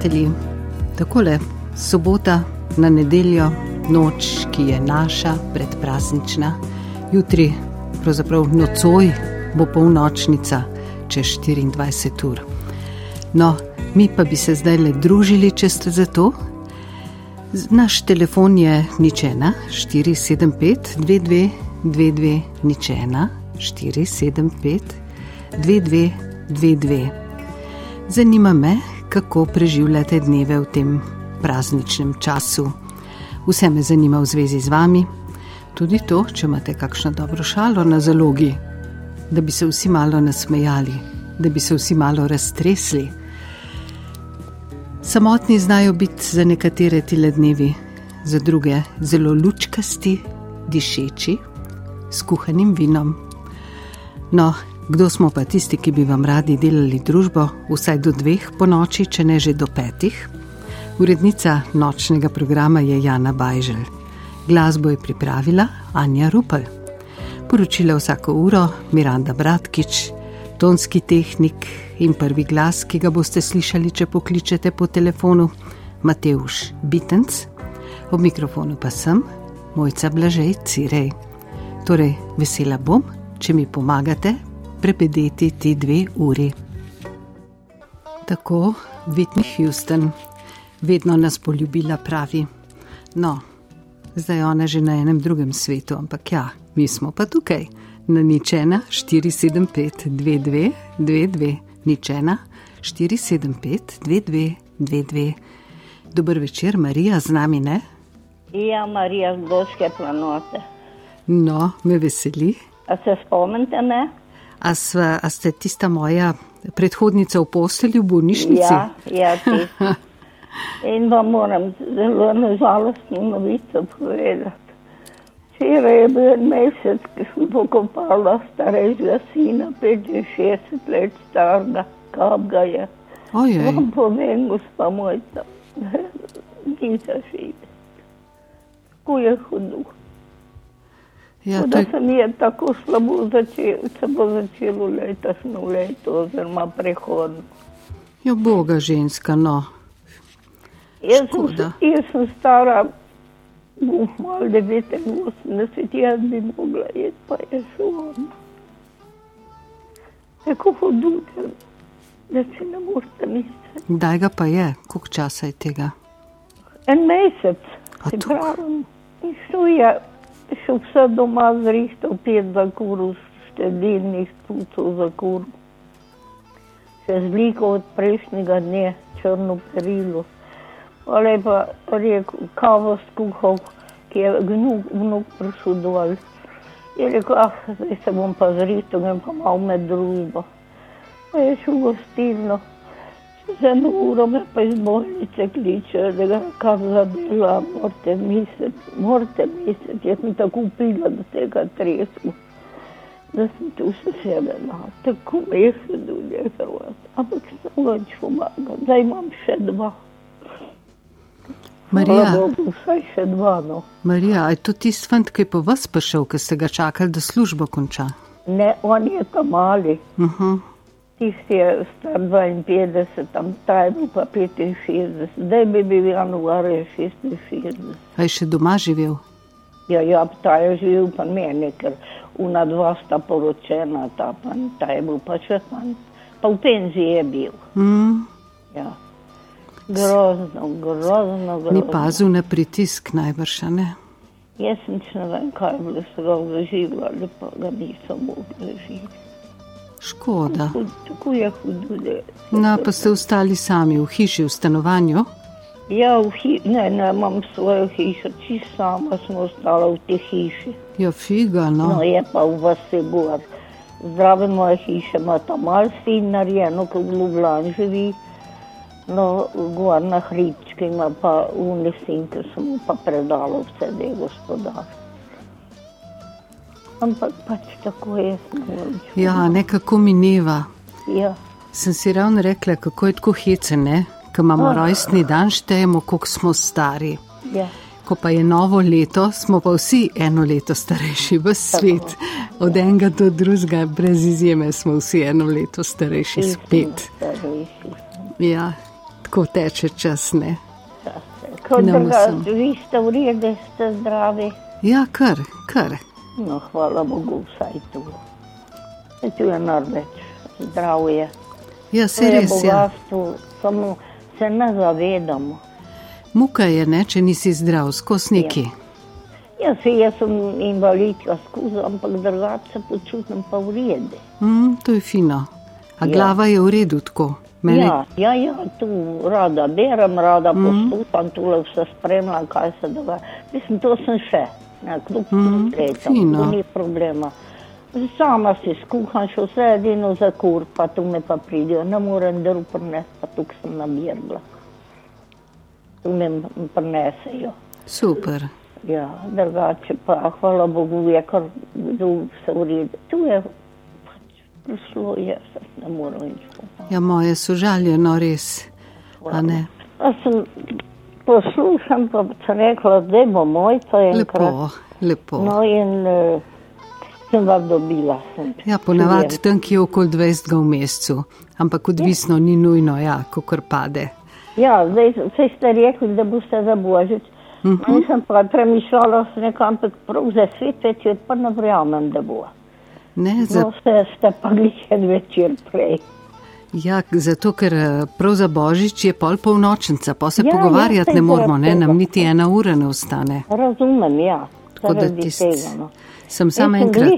Prijatelji. Takole, sobota na nedeljo, noč, ki je naša, predpraznična, jutri, pravzaprav nocoj, bo polnočnica, čez 24 ur. No, mi pa bi se zdaj le družili, če ste za to. Naš telefon je ničena 475 22 22 ničena 475 22 22. Zanima me, kako preživljate dneve v tem prazničnem času. Vse me zanima v zvezi z vami, tudi to, če imate kakšno dobro šalo na zalogi, da bi se vsi malo nasmejali, da bi se vsi malo raztresli. Samotni znajo biti za nekatere tile dnevi, za druge zelo lučkasti, dišeči, s kuhanim vinom. No, kdo smo pa tisti, ki bi vam radi delali družbo, vsaj do dveh po noči, če ne že do petih? Urednica nočnega programa je Jana Bajžel. Glasbo je pripravila Anja Rupel. Poročila vsako uro Miranda Bratkič, tonski tehnik in prvi glas, ki ga boste slišali, če pokličete po telefonu, Mateuš Bitenc, ob mikrofonu pa sem, mojca Blažej Cirej. Torej, vesela bom, če mi pomagate prebedeti ti dve uri. Tako, Whitney Houston, vedno nas bo ljubila, pravi. No, zdaj ona že na enem drugem svetu, ampak ja, mi smo pa tukaj, na ničena 475 22 22, ničena 475 22 22. Dober večer, Marija, z nami ne? Ja, Marija z Goške planote. No, me veseli. A se spomnite me? A, sva, a ste tista moja predhodnica v postelji v bolnišnici? Ja, ja. In vam moram zelo nažalostno novico povedati. Včeraj je bil en mesec, ki sem pokopala starejšega sina, 65 let starega, kap ga je. Ojej, Vam povem, gospa mojca, ni zaživeti. Tako je hudo. Ja, to da se mi je tako slabo začelo, se bo začelo letošnjo leto oziroma prehodno. jo boga ženska, no. Jaz sem, jaz sem stara, uf, malo 89, jaz bi mogla jeti, pa je šlo. Tako hudo, da- si ne morete misliti. Kdaj ga pa je, koliko časa je tega? En mesec, se tako? pravim, in šel je, še vse doma zrihtal, pet za kuru, štedilnih tucov za kuru. Še zliko od prejšnjega dne, črno perilo. Pa lepa rekel, kavo skuhal, ki je gnuk, vnuk prišel dol. Je rekel, ah, zdaj se bom pa zrihtal, grem pa malo med družbo. Pa je šel gostilno. Čez eno uro me pa iz bolnice kliče, da ga kam zadela, morate misliti, morate misliti, jaz sem tako upila do tega tresku, da sem tu še sebe na, tako me je hudo njegovati, ampak sem več pomagal, zdaj imam še dva. Marija, Bogu, vsaj še dva, no. Marija, je to tisti fant, ki je po vas prišel, ki ste ga čakali, da službo konča? Ne, on je tam mali, Uh -huh. Tisti je star 52, tam ta je bil pa 65, zdaj bi bil januarja 66. A je še doma živel? Ja, ja, ta je živel pa meni, ker una dva sta poročena, ta, pa, ta je bil pa še fant. Pa v penziji je bil. Mm, Ja. Grozno, grozno, grozno. ni pazil na pritisk najbrž, a ne? Jaz nič ne vem, kaj je bilo, so ga zaživljali, pa ga niso mogli živeti. Škoda. Tako je hudo, je. No, pa ste ostali sami v hiši, v stanovanju? Ja, v hi, ne, ne, imam svojo hišo, čisto sama sem ostala v tej hiši. Ja, figa, no. No, je pa v vasi gor. zdrave moje hiše, ima tam malo sin narejeno, ko v Ljubljani živi. No, gor na hribčki ima pa unesin, ki sem mu pa predala vse, da je gospodar. Ampak pač tako je. Ja, nekako mineva. Ja. Sem si ravno rekla, kako je tako hecene, ko imamo Ah. rojstni dan, štejemo, koliko smo stari. Ja. Ko pa je novo leto, smo pa vsi eno leto starejši, v svet. Od enega do drugega, brez izjeme, smo vsi eno leto starejši, spet. Starejši. Ja, tako teče čas, ne. Kot da ga vi ste v redu, ste zdravi. Ja, kar, kar. No, hvala Bogu, vsaj tu. E, tu je narveč, zdravje. Ja, To se je res, ja. bogatstvo, samo se ne zavedamo. Muka je, ne, če nisi zdrav, skos neki. Jaz, jaz sem invalidka skozi, ampak drugače se počutim pa v redu. Mm, to je fino. A Ja. glava je v redu tako. Mene, Ja, ja, ja, tu rada berem, rada mm. poslušam, tu vse spremljam, kaj se dogaja. Mislim, to sem še, ne, kljub mm. letom, fino. to ni problema. Sama si skuham še vse edino za kur, pa tu me pa pridijo, ne morem drug prinesti, pa tukaj sem nabirala. Tu me prinesejo. super. Ja, drugače pa, hvala Bogu, je kar tu vse v redu. Tu je pač prišlo, jaz ne morem nič. Ja, moje sožaljeno res. A ne? Pa sem poslušam, pa sem rekla, da bo moj, to je. Lepo, lepo. No in uh, sem vas dobila. Sem Ja, ponavadi tam, ki je okoli 20 v mesecu, ampak odvisno ni nujno, ja, ko kar pade. Ja, zdaj ste rekli, da boste za božič. Uh -huh. Nisem pa premišljala, sem rekla, ampak prav za svet večer pa ne verjamem, da bo. Ne, za, No, ste, ste pa glih en večer prej. Ja, zato, ker eh, prav za božič je pol polnočnica, pa se Ja, pogovarjati ja, ne moramo, ne, nam niti ena ura ne ostane. Razumem, ja. Tako da tist, tega, no. sem sem enkrat.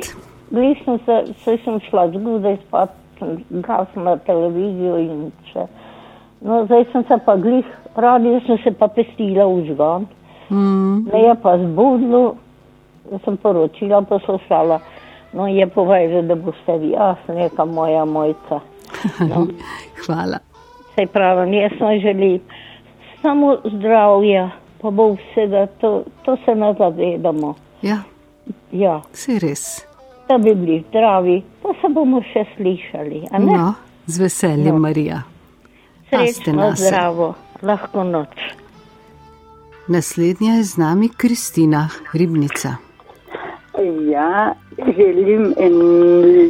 glih- sem se, se sem šla zgodaj spat, sem gasila televizijo in vse. No, zdaj sem se pa glih, radio sem se pa pestila v žgan. Mm, Me je pa zbudilo, sem poročila poslušala. No, je povedal, da boste vi, jaz neka moja mojca. No, hvala. sej pravim, jaz sem želim samo zdravja, pa bo vsega, to, to se ne zavedamo. Ja, Ja. se res. da bi bili zdravi, pa se bomo še slišali. No, z veseljem, No. Marija. Srečno, zdravo, lahko noč. Naslednja je z nami Kristina Ribnica. Ja, želim en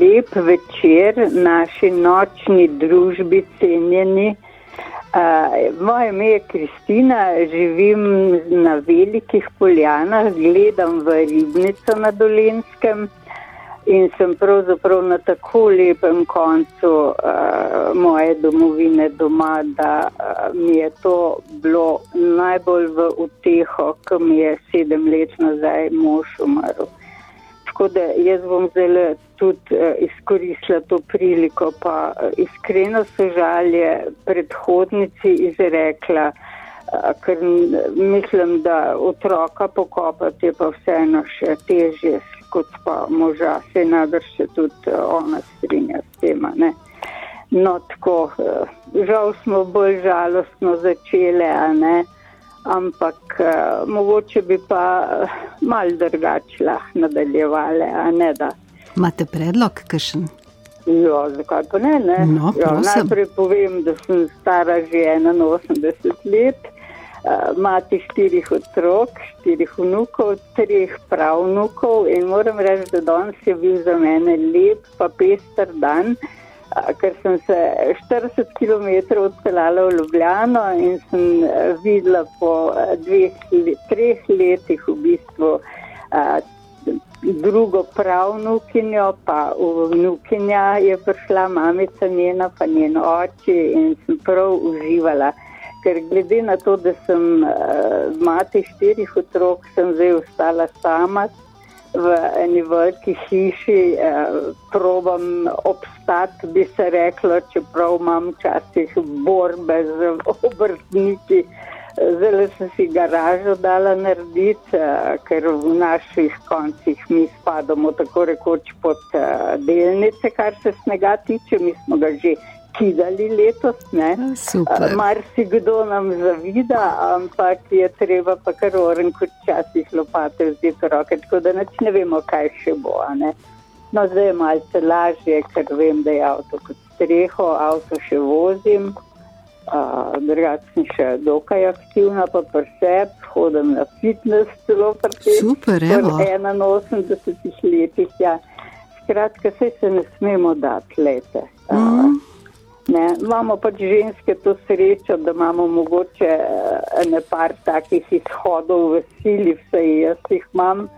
lep večer naši nočni družbi, cenjeni. Uh, moje ime je Kristina, živim na velikih poljanah, gledam v ribnico na Dolenskem in sem pravzaprav na tako lepem koncu uh, moje domovine doma, da uh, mi je to bilo najbolj v uteho, ko mi je sedem let nazaj mož umrl. Tako da jaz bom zdaj tudi uh, izkoristila to priliko, pa uh, iskreno sožalje predhodnici izrekla, uh, ker mislim, da otroka pokopati je pa vseeno še težje kot pa moža, se najbrž se tudi ona strinja s tem. a Ne? No, tako, žal smo bolj žalostno začele, a ne ampak uh, mogoče bi pa uh, mal drugače lahko nadaljevale, a ne da. Imate predlog, kakšen? Ja, zakaj pa ne? ne? No, ja, prosim. najprej povem, da sem stara že 81 let, uh, mati štirih otrok, štirih vnukov, treh pravnukov in moram reči, da danes je bil za mene lep pa pester dan. a, Ker sem se 40 km odpeljala v Ljubljano in sem eh, videla po eh, dveh, treh letih v bistvu a, drugo pravnukinjo, pa vnukinja je prišla, mamica njena, pa njen oči in sem prav uživala. Ker glede na to, da sem uh, mati štirih otrok, sem zdaj ostala sama v eni veliki hiši, uh, probam obstati, bi se reklo, čeprav imam včasih borbe z obrtniki, Zdaj sem si garažo dala narediti, uh, ker v naših koncih mi spadamo tako rekoč pod uh, delnice, kar se snega tiče. Mi smo ga že kidali letos. Mar si kdo nam zavida, ampak je treba pa kar oren kot časih lopate vzeti roke, tako da neč ne vemo, kaj še bo. No, zdaj je malce lažje, ker vem, da je avto kot streho, avto še vozim. Uh, Drugače sem še dokaj aktivna, pa preseb, hodim na fitness celo proti. Super, evo. 81 letih, ja. Skratka, se se ne smemo dati lete. Uh, mm. Ne, imamo pač ženske to srečo, da imamo mogoče eh, ne par takih izhodov v sili, vse jaz jih imam,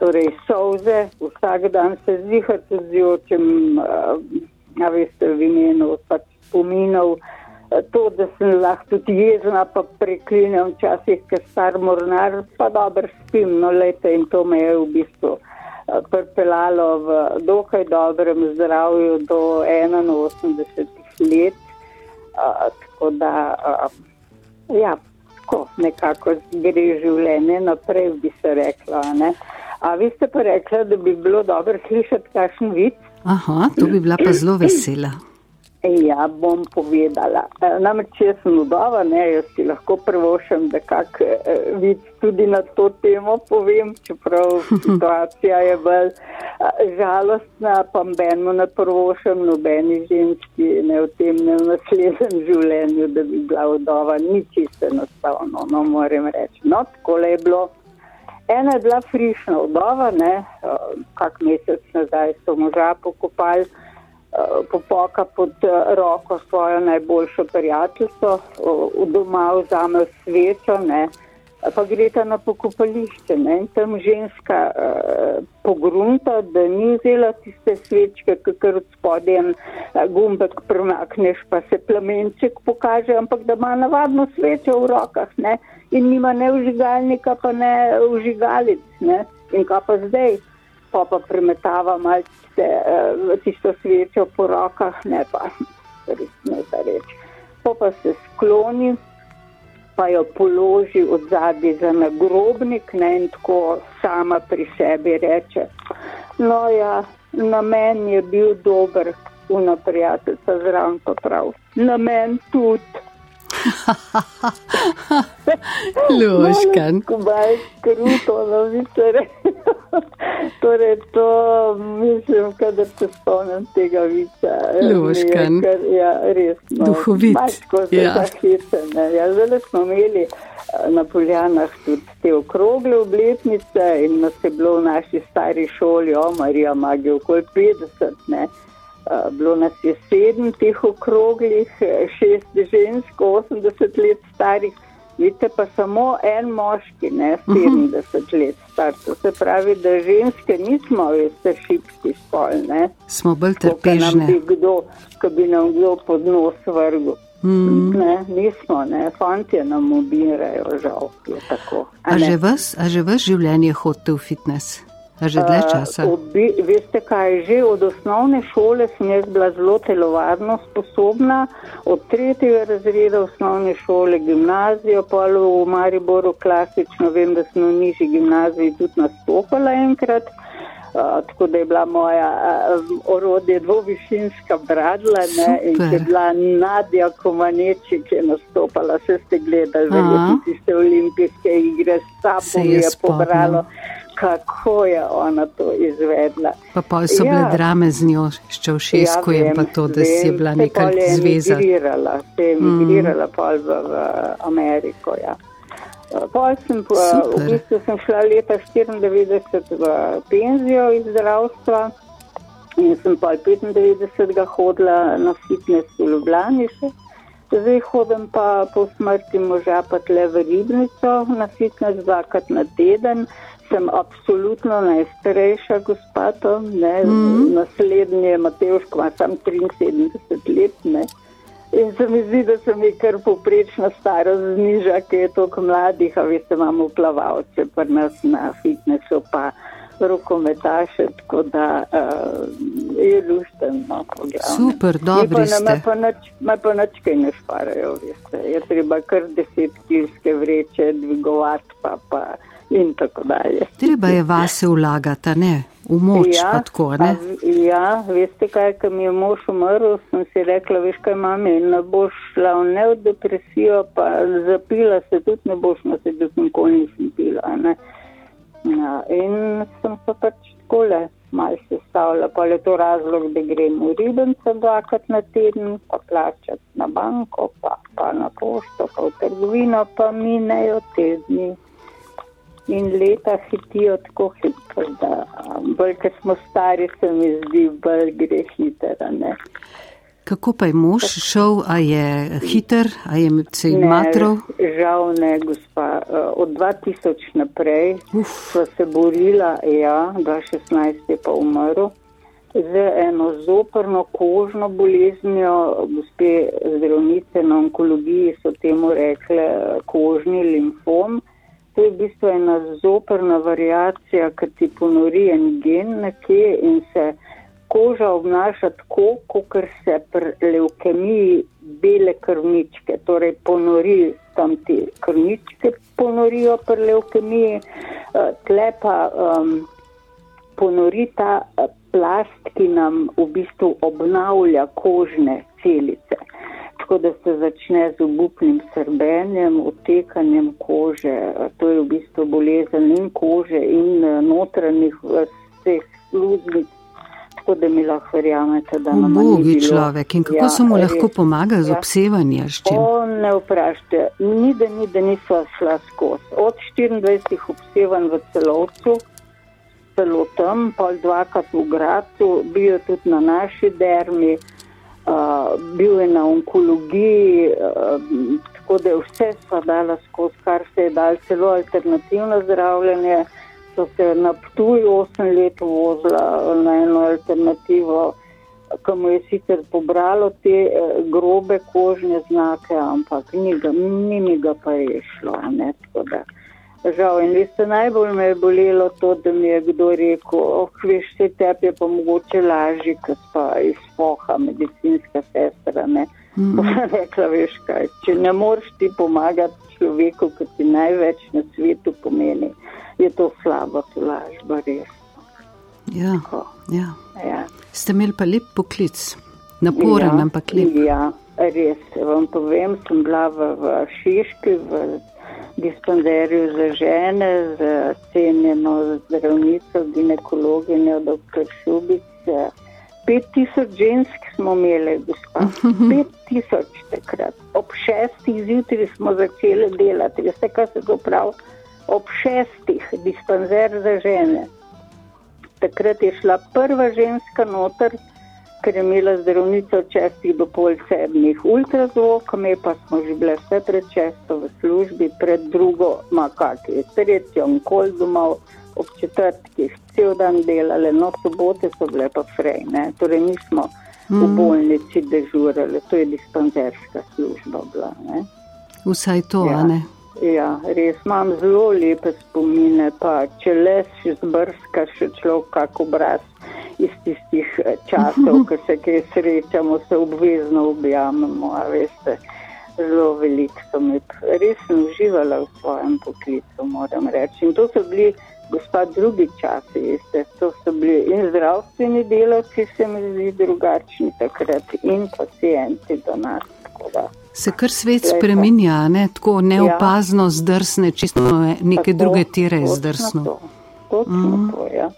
torej solze, vsak dan se zvihati z očem, eh, a veste, v imenu pač spominov, eh, to, da sem lahko tudi jezna, pa preklinjam včasih, ker star mornar, pa dober spim, no lete in to me je v bistvu pripeljalo v dokaj dobrem zdravju do 81 let. Uh, tako da, uh, ja, tako nekako gre življenje naprej, bi se rekla. Ne? A vi ste pa rekli, da bi bilo dobro slišati kakšen vid? Aha, to bi bila pa zelo vesela. Ja, bom povedala. E, namreč jaz sem udova, ne, jaz si lahko prvošem, da kak e, vid tudi na to temo povem, čeprav situacija je bolj e, žalostna, pa benmo na prvošem, nobeni ženski, ne v tem, ne v naslednjem življenju, da bi bila udova, ni čisto enostavno, no moram reči. No, tako je bilo. Ena je bila frišna udova, ne, kak mesec nazaj so moža pokopali. Eh, popoka pod eh, roko svojo najboljšo prijateljico, v doma vzame svečo, ne, pa gre ta na pokopališče ne, in tam ženska uh, pogrunta, da ni vzela tiste svečke, ker od spodem gumbek premakneš, pa se plamenček pokaže, ampak da ima navadno svečo v rokah ne, in nima ne vžigalnika, pa ne vžigalic. Ne, in kaj pa zdaj? Pa pa premetava malce uh, tisto svečo po rokah, ne pa res ne da reči. Pa se skloni, pa jo položi od zadnji za nagrobnik ne, in tako sama pri sebi reče. No ja, namen je bil dober, unaprijateljca zraven pa prav. Namen tudi. Luškan. Kubaj, kruto, novice. torej, to mislim, kadar se spomnim tega vica. Luškan. Kar, ja, res. No, Duhovit. Mačko se ja. zahite. Ja, zdaj smo imeli eh, na Poljanah tudi te okrogle obletnice in nas je bilo v naši stari šoli, o Marija Magija, okoli 50. Ne. Eh, bilo nas je sedem teh okroglih, eh, šest žensk, 80 let starih, vidite pa samo en moški, ne 70 uh -huh. let star. To se pravi, da ženske nismo, veste, šipski spol, ne. Smo bolj trpežne. Ko bi nam kdo pod nos vrgel. Mm. Ne, nismo, ne, fantje nam ubirajo, žal je tako. A, a, že vas, a že vas življenje hodite v fitness? Že dlje časa. Uh, obi, veste kaj, že od osnovne šole sem jaz bila zelo telovadno sposobna, od tretjega razreda osnovne šole, gimnazijo, pa v Mariboru klasično, vem, da sem v nižji gimnaziji tudi nastopala enkrat. Uh, tako da je bila moja uh, orodje dvovišinska bradla ne, in je bila Nadja Komaneči, ki je nastopala, vse ste gledali, verjetno tiste olimpijske igre, s sabo je pobralo. Spomnim kako je ona to izvedla. Pa pa so bile ja. drame z njo, s Čaušesku ja, in pa to, da si je bila neka zveza. Emigrirala, se je emigrirala mm. pol v, v Ameriko, ja. Pol sem, v bistvu sem šla leta 94 v penzijo iz zdravstva in sem pol 95 hodila na fitness v Ljubljani še. Zdaj hodim pa po smrti moža pa tle v ribnico na fitness dvakrat na teden sem absolutno najstarejša gospa tam, ne, mm. naslednji je Mateoš, ko ima sam 73 let, ne. In se mi zdi, da se mi kar poprečna starost zniža, ki je toliko mladih, a vi se imamo plavalce, pa nas na fitnessu, pa rokometaše, tako da uh, je lušten. No, Super, dobro. Me pa nič kaj ne šparajo, veste. Je treba kar deset kilske vreče dvigovati, pa, pa in tako dalje. Treba je vase vlagati, ne? V moč ja, pa tako, ne? Pa, ja, veste kaj, ko mi je mož umrl, sem si rekla, veš kaj mami, ne boš šla v ne v depresijo, pa zapila se tudi ne boš, no se tudi nikoli nisem pila, ne? Ja, in sem se pač takole malo sestavila, pa je to razlog, da grem v ribence dvakrat na teden, pa plačati na banko, pa, pa na pošto, pa v trgovino, pa minejo tedni. In leta hitijo tako hitro, da bolj, ker smo stari, se mi zdi, bolj gre hitro. Kako pa je mož šel, a je hiter, a je se jim matrov? Žal ne, gospa. Eh, od 2000 naprej Uf. so se borila, ja, 2016 je pa umrl. Z eno zoprno kožno boleznjo, gospe zdravnice na onkologiji so temu rekle kožni limfom. To je v bistvu ena zoprna variacija, ki ti ponori en gen nekje in se koža obnaša tako, kot se pri leukemiji bele krvničke, torej ponori tam te krvničke, ponorijo pri leukemiji, eh, tle pa um, ponori ta eh, plast, ki nam v bistvu obnavlja kožne celice. Tako da se začne z obupnim srbenjem, otekanjem kože, to je v bistvu bolezen in kože in eh, notranjih vseh sluznic tako da mi lahko verjamete, da nam je to všeč. človek in kako ja, so mu lahko pomagali z ja. obsevanjem? Ne vprašajte, ni da ni, da niso šla skozi. Od 24 obsevanj v celovcu, celo tam, pol dvakrat v Gracu, bil je tudi na naši dermi, uh, bil je na onkologiji, uh, tako da je vse sva dala skozi, kar se je dal, celo alternativno zdravljenje so se na Ptuju 8 let vozila na eno alternativo, ki mu je sicer pobralo te eh, grobe kožne znake, ampak ni, ga, ni mi ga pa rešilo. Žal, in veste, najbolj me je bolelo to, da mi je kdo rekel, oh, veš, se tebi je pa mogoče lažje, kot pa izpoha medicinska sestra. Ne? Mm -hmm. rekla, veš kaj, če ne moreš ti pomagati človeku, ki ti največ na svetu pomeni, je to slabo tolažba, res. Ja, ja. ja. Ste imeli pa lep poklic, naporen, ja, ampak lep. Ja, res. Vam povem, sem bila v, v Šiški, v dispanzerju za žene, z cenjeno zdravnico, ginekologinjo, dr. Šubic. 5000 žensk smo imeli, gospod. 5000 takrat. Ob šestih zjutraj smo začeli delati. Veste, kaj se to pravi? ob šestih dispanzer za žene. Takrat je šla prva ženska noter, ker je imela zdravnica od šestih do pol sedmih ultrazvok, me pa smo že bile vse pred šesto v službi, pred drugo, ma kaki, tretjo, kol doma, ob četrtkih, cel dan delale, no sobote so bile pa frej, ne, torej nismo mm. v bolnici dežurali, to je dispanzerska služba bila, ne. Vsaj to, ja. ne? Ja, res imam zelo lepe spomine, pa če le si zbrska še človek kak obraz iz tistih eh, časov, ko se kaj srečamo, se obvezno objamemo, zelo veliko so mi, res sem uživala v svojem poklicu, moram reči. In to so bili, gospod, drugi časi, veste, to so bili in zdravstveni delavci, se mi zdi drugačni takrat, in pacijenti do nas. Se kar svet spreminja, ne? tako neopazno ja. zdrsne, čisto neke tako, druge tire zdrsno. To. Točno mm. to, ja.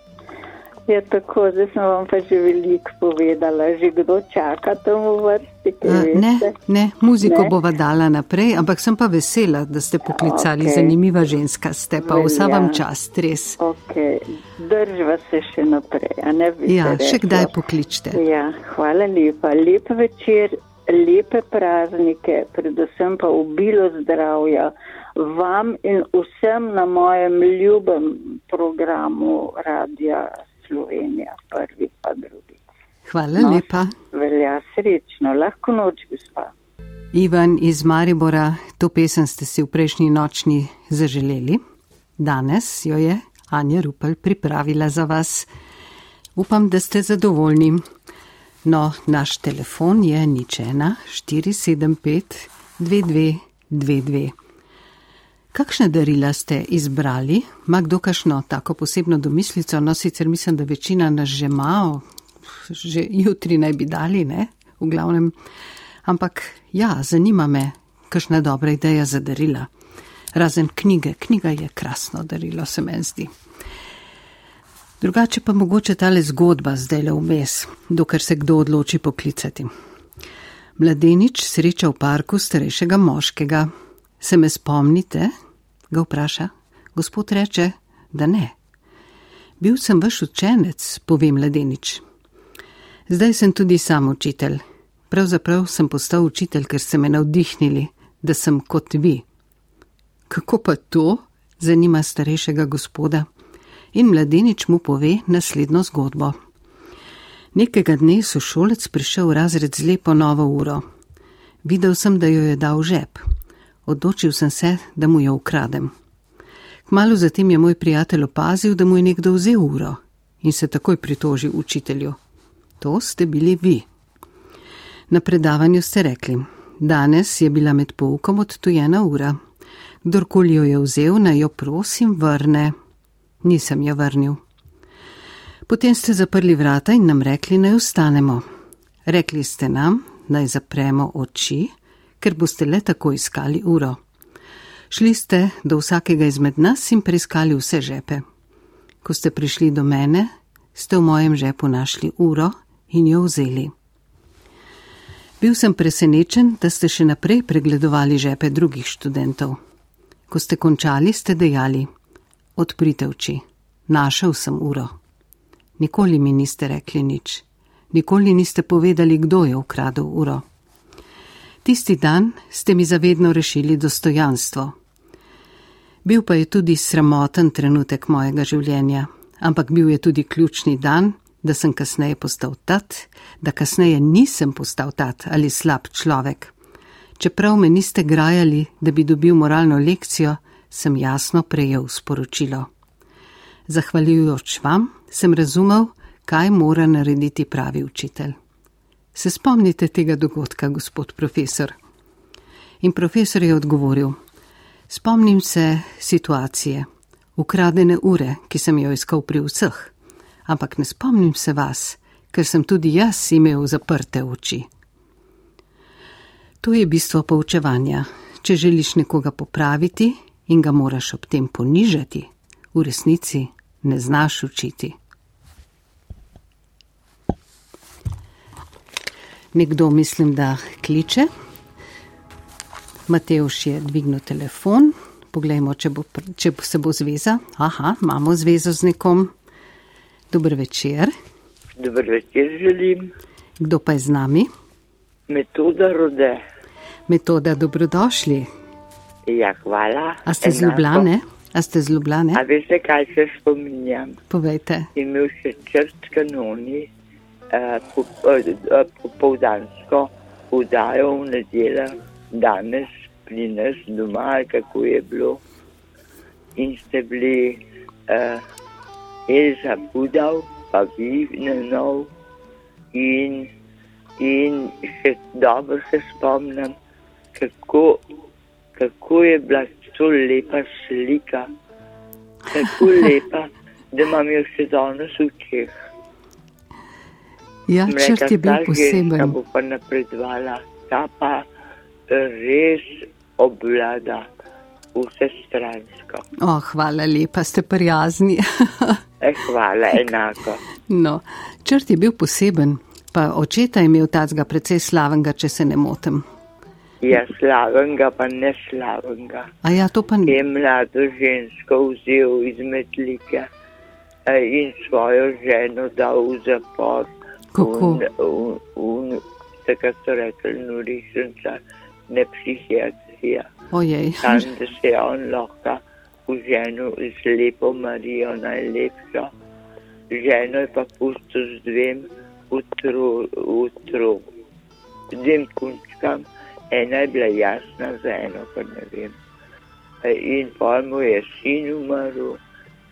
Je tako, zdaj sem vam pa že veliko povedala, že kdo čaka tam v vrsti. Ne, ne, muziko ne? bova dala naprej, ampak sem pa vesela, da ste poklicali, okay. zanimiva ženska ste, pa vsa vam čas, res. Okay. Držva se še naprej, a ne bi. Ja, še kdaj pokličte. Ja, hvala lepa, lep večer lepe praznike, predvsem pa obilo zdravja vam in vsem na mojem ljubem programu Radia Slovenija, prvi pa drugi. Hvala no, lepa. Velja srečno, lahko noč, gospa. Ivan iz Maribora, to pesem ste si v prejšnji nočni zaželeli. Danes jo je Anja Rupel pripravila za vas. Upam, da ste zadovoljni. No, naš telefon je ničena 475 2222. Kakšne darila ste izbrali? Ma kdo kašno tako posebno domislico? No, sicer mislim, da večina nas že ima, že jutri naj bi dali, ne? V glavnem. Ampak ja, zanima me, kakšna dobra ideja za darila. Razen knjige, knjiga je krasno darilo, se meni zdi. Drugače pa mogoče tale zgodba zdaj le vmes, dokler se kdo odloči poklicati. Mladenič sreča v parku starejšega moškega. Se me spomnite? ga vpraša. Gospod reče, da ne. Bil sem vaš učenec, pove mladenič. Zdaj sem tudi sam učitelj. Pravzaprav sem postal učitelj, ker ste me navdihnili, da sem kot vi. Kako pa to? zanima starejšega gospoda. In mladenič mu pove naslednjo zgodbo. Nekega dne so šolec prišel v razred z lepo novo uro. Videl sem, da jo je dal žep. Odločil sem se, da mu jo ukradem. Kmalo zatem je moj prijatelj opazil, da mu je nekdo vzel uro in se takoj pritožil učitelju. To ste bili vi. Na predavanju ste rekli, danes je bila med poukom odtujena ura. Kdorkoli jo je vzel, naj jo prosim vrne. Nisem jo vrnil. Potem ste zaprli vrata in nam rekli, naj ostanemo. Rekli ste nam, naj zapremo oči, ker boste le tako iskali uro. Šli ste do vsakega izmed nas in preiskali vse žepe. Ko ste prišli do mene, ste v mojem žepu našli uro in jo vzeli. Bil sem presenečen, da ste še naprej pregledovali žepe drugih študentov. Ko ste končali, ste dejali: Odprite oči, našel sem uro. Nikoli mi niste rekli nič, nikoli niste povedali, kdo je ukradel uro. Tisti dan ste mi zavedno rešili dostojanstvo. Bil pa je tudi sramoten trenutek mojega življenja, ampak bil je tudi ključni dan, da sem kasneje postal tat, da kasneje nisem postal tat ali slab človek. Čeprav me niste grajali, da bi dobil moralno lekcijo, sem jasno prejel sporočilo. Zahvaljujoč vam sem razumel, kaj mora narediti pravi učitelj. Se spomnite tega dogodka, gospod profesor? In profesor je odgovoril: Spomnim se situacije, ukradene ure, ki sem jo iskal pri vseh, ampak ne spomnim se vas, ker sem tudi jaz imel zaprte oči. To je bistvo poučevanja. Če želiš nekoga popraviti in ga moraš ob tem ponižati, v resnici ne znaš učiti. Nekdo mislim, da kliče. Mateoš je dvignil telefon. Poglejmo, če, bo, če se bo zveza. Aha, imamo zvezo z nekom. Dober večer. Dober večer želim. Kdo pa je z nami? Metoda rode. Metoda, dobrodošli. Ja, hvala. A ste z Ljubljane? A ste z Ljubljane? A veste, kaj se spominjam? Povejte. Imel še črt kanoni, popoldansko vdajo v nedeljo, danes pri nas doma, kako je bilo. In ste bili uh, Elza Budal, pa vi na nov. In, in še dobro se spomnim, kako, kako je bila to lepa slika, tako lepa, da imam jo še danes v očeh. Ja, črt je bil poseben. Ta bo pa napredovala, ta pa res obvlada vse stransko. O, hvala lepa, ste prijazni. e, hvala, enako. No, črt je bil poseben, pa očeta je imel tacga precej slavenga, če se ne motim. Ja, slavenga, pa ne slavenga. A ja, to pa ne. Je mlado žensko vzel iz metlike in svojo ženo dal v zapor. Kako? Tako so rekli, norišnica, ne psihiatrija. Ojej. Tam, da se je on lahko v ženo z lepo Marijo najlepšo. Ženo je pa pustil z dvem utru, dvem kunčkam. Ena je bila jasna, za eno pa ne vem. In pa mu je sin umrl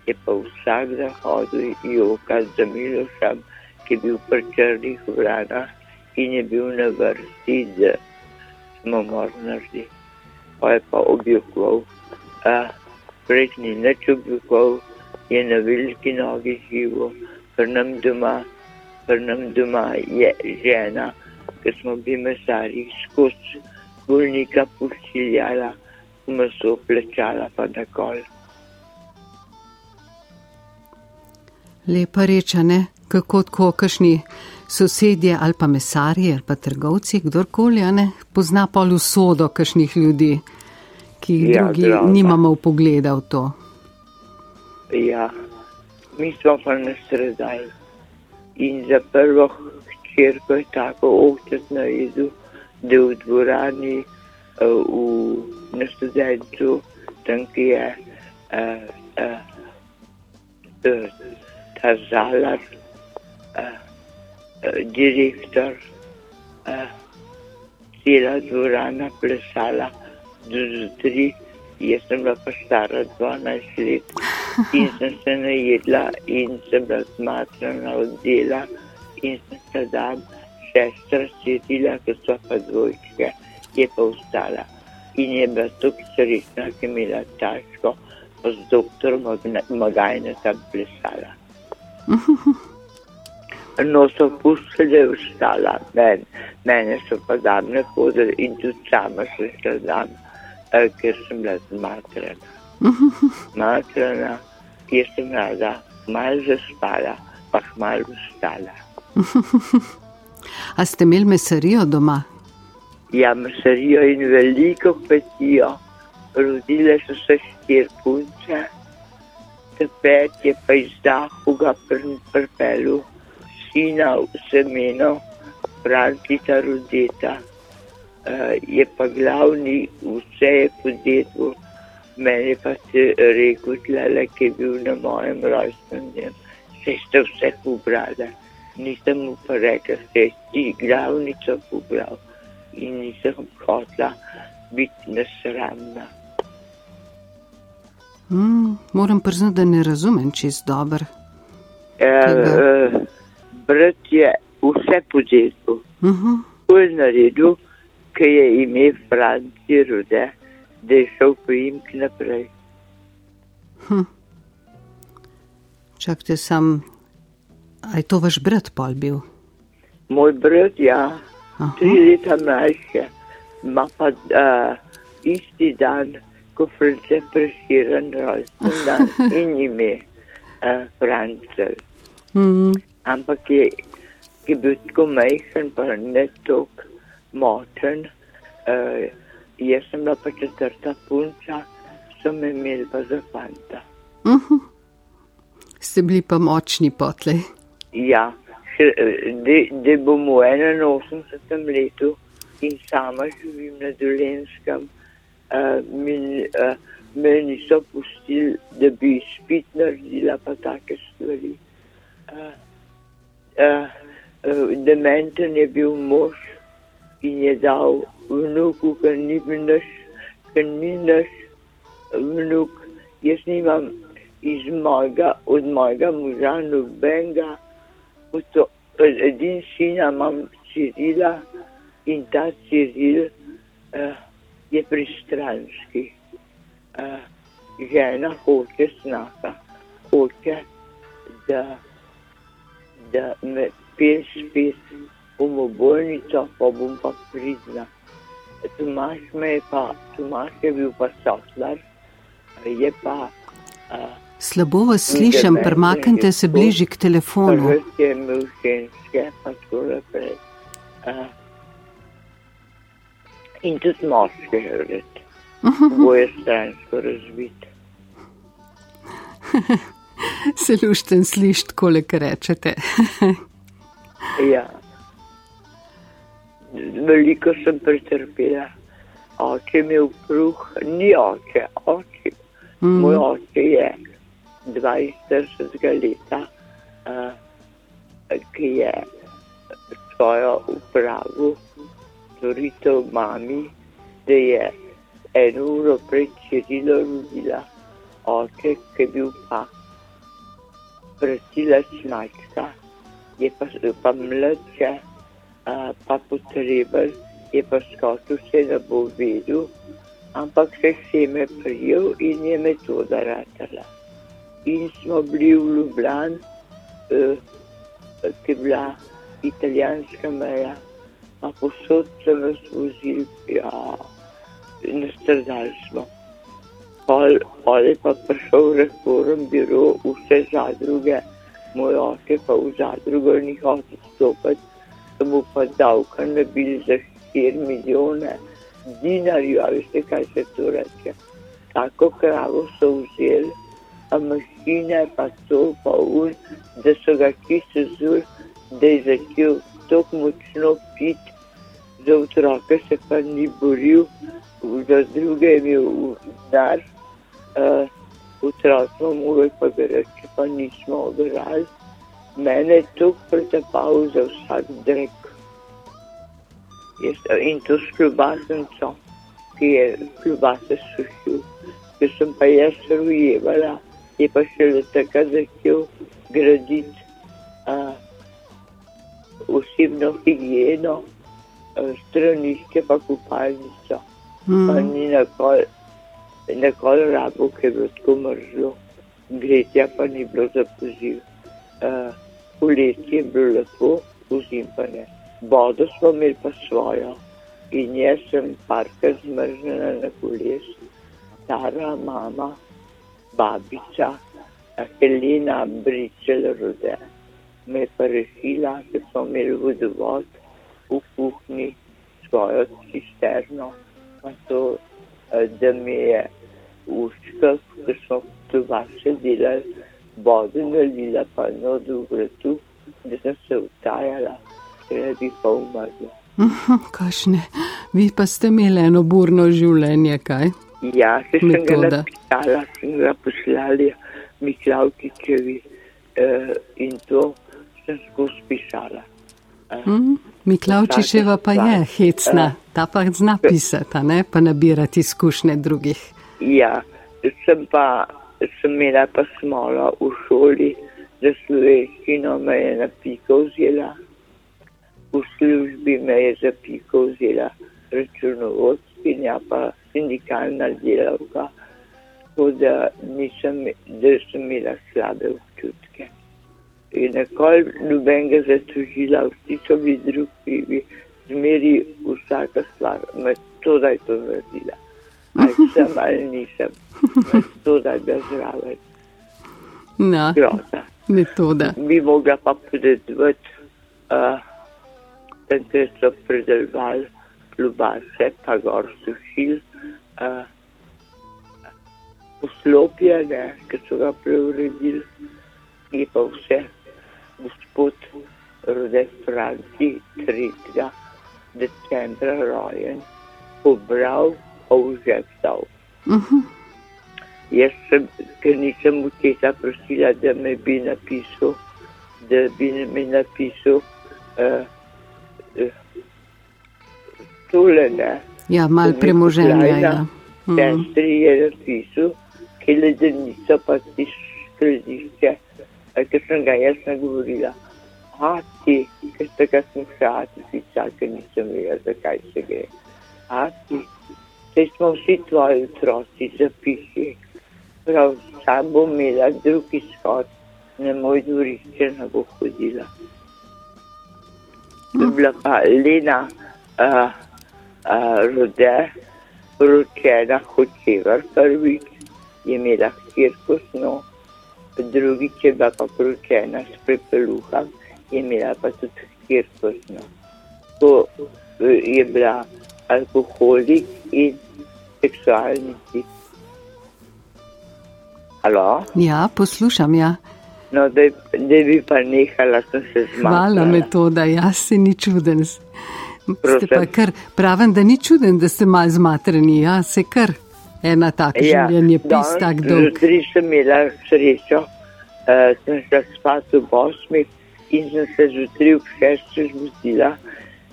je pa vsak zahodil joka za Milošem, ki je bil pri črnih vranah in je bil na vrsti, da smo morali narediti. Pa je pa objokval, prej ni nič objokval, je na veliki nogi živo, pri nam doma, pri nam doma je žena, ki smo bili mesari skozi bolnika pošiljala, meso plečala pa na kol. Lepa reča, ne? Kako tako, kakšni sosedje ali pa mesarji ali pa trgovci, kdorkoli, ne? Pozna pol usodo kakšnih ljudi, ki jih Ja, drugi drava. nimamo pogleda v to. Ja, mi smo pa na sredaj. In za prvo hčerko je tako očet naredil, da v dvorani eh, v, na študentu, tam ki je uh, uh, uh, ta zalar, uh, direktor, cela dvorana plesala do zjutraj, jaz sem bila pa stara 12 let in sem se najedla in sem bila zmatrana od dela in sem se dan sestra svetila, ker so pa dvojčke, je pa ostala. In je bila tako srečna, ki je imela taško, pa z doktorom Magajne tam plesala. No, so pustili, da je ostala, Men, mene so pa damne hodili in tudi sama se še dam, eh, ker sem bila zmatrana. Matrana, jaz sem rada, malo zaspala, pa malo vstala. A ste imeli mesarijo doma? Ja, mesarijo in veliko petijo, rodile so se štiri punce, te pet je pa izdahu ga prpelu, sina v semeno, Frantica rodeta, uh, je pa glavni, vse je podjetvo, meni pa se rekel, tlele, ki je bil na mojem rojstnem dnevu, se ste vse pobrali. Nisem mu pa rekel, da si ti glavnico pobral in nisem hotela biti nesramna. Mm, moram priznati, da ne razumem čist dobro. E, e, brat je vse podjetil. Uh -huh. To je naredil, ker je ime Franci Rude, da je šel prijimk naprej. Hm. Čakajte, sam, a je to vaš brat pol bil? Moj brat, ja, Aha. tri leta mlajše, ima pa uh, isti dan, ko France preširen rojsten dan in ime uh, Francel. Mm, Ampak je, je bil tako majhen, pa ne tako močen. Uh, jaz sem bila pa četrta punca, so me imeli pa za fanta. uh -huh. Ste bili pa močni potlej. Ja, da bom v 81. letu in sama živim na Dolenskem, uh, min, uh, me niso pustili, da bi spit naredila pa take stvari. Uh, uh, uh, dementen je bil mož in je dal vnuku, ker ni naš, ker ni naš vnuk. Jaz nimam iz mojega, od mojega moža nobenega, to, edin sina imam Cirila in ta Ciril uh, je pristranski. Uh, žena hoče snaka, hoče, da, da me pel spet v bolnico, pa bom pa pridna. Tomaš pa, Tomaš je bil pa sotlar, je pa uh, Slabo vas slišim, premaknite se bližje k telefonu. In tudi moške, res. Boje stransko razvit. Se lušten slišt, kolik rečete. Ja. Veliko sem pretrpela. Oče mi je v kruh, ni oče, oče. Mm. Moj oče je 42 leta, uh, ki je svojo upravo, storitev mami, da je eno uro pred Čirilo rodila, oče, ki je bil pa pratila smačka, je pa, pa a, pa potreben, je pa skočil vse, da bo vedel, ampak se je me prijel in je metoda ratala. In smo bili v Ljubljani, eh, ki je bila italijanska meja, pa posod sem vas vozil, ja, nastrdali smo. Pol, pol je pa prišel reform biro, vse zadruge, moj oče pa v zadrugo ni hotel stopiti, so mu pa davka nabili za 4 milijone dinarjev, a veste, kaj se to reče. Tako kravo so vzeli, a mašine pa to, pa un, da so ga čisto zul, da je začel tako močno piti, za otroke se pa ni boril, za druge je imel dar, uh, otroci smo morali pa reči, pa nismo ograli. Mene je to pretepal za vsak drek. Jaz, in to s klobasnico, ki je klobase sušil, ker sem pa jaz rojevala, je pa še le takrat začel graditi uh, osebno higieno, uh, stranišče pa kupalnico. Mm. Pa ni nikoli nikol rabo, ker je bilo tako mrzlo, gretja pa ni bilo za poziv. Uh, poletje je bilo lepo, vzim pa ne. Vodo smo imeli pa svojo in jaz sem parka zmrznjena na koles, stara mama, babica, Helena Bričel rode. Me je pa rešila, ker smo imeli vodovod v kuhinji, svojo cisterno, pa to, da mi je škaf, ker smo tu vaše delali, vodo nalila pa no do vratu, da sem se utajala bi pa umrla. Kašne, vi pa ste imeli eno burno življenje, kaj? Ja, se sem Metoda. ga napisala, sem ga poslali Miklavkičevi uh, in to sem skozi pisala. Uh, mm, Miklavčičeva pa je hecna, ta pa zna pisati, ne pa nabirati izkušnje drugih. Ja, sem pa, sem imela pa smolo v šoli, da slovenščino me je na piko vzela v službi me je za piko vzela računovodskinja, pa sindikalna delavka, tako da nisem, da sem imela slabe občutke. In nikoli nobenega zatožila, vsi so bili drugi krivi, zmeri vsaka stvar, med to, da je to naredila. Ali sem ali nisem, to, da je bila zraven. No, metoda. Bi mogla pa predvideti. Uh, takrat so predelovali klubase, pa gor sušil, uh, poslopje, ne, ki so ga preuredili, je pa vse gospod Rode Franci 3. decembra rojen, pobral, vse vstal. Uh -huh. Jaz sem, ker nisem v teta prosila, da me bi napisal, da bi me napisal uh, tole, ne. Ja, mal premoženja, ja. Sestri mm. je napisal, ki ljudje niso pa ti skladišče, ker sem ga jaz nagovorila. A ti, ker ste ga smšati, pisal, ker nisem vedela, zakaj se gre. A ti, te smo vsi tvoji otroci zapiši. Prav, sam bom imela drugi shod, ne moj dvorišče ne bo hodila. To je bila pa Lena. Uh, rode, poročena hočevar prvič, je imela hčerko sno, drugič je bila pa poročena s prepeluhom, je imela pa tudi hčerko sno. To je bila alkoholik in seksualni tip. Halo? Ja, poslušam, ja. No, da, bi pa nehala, sem se zmagala. Hvala metoda, jaz se ni čuden. Ste pa kar pravim, da ni čuden, da ste mal zmatreni, ja, se kar ena taka ja, življenje pis tak dolg. Jutri sem imela srečo, uh, sem šla spat v osmi in sem se zjutraj v šesti zbudila,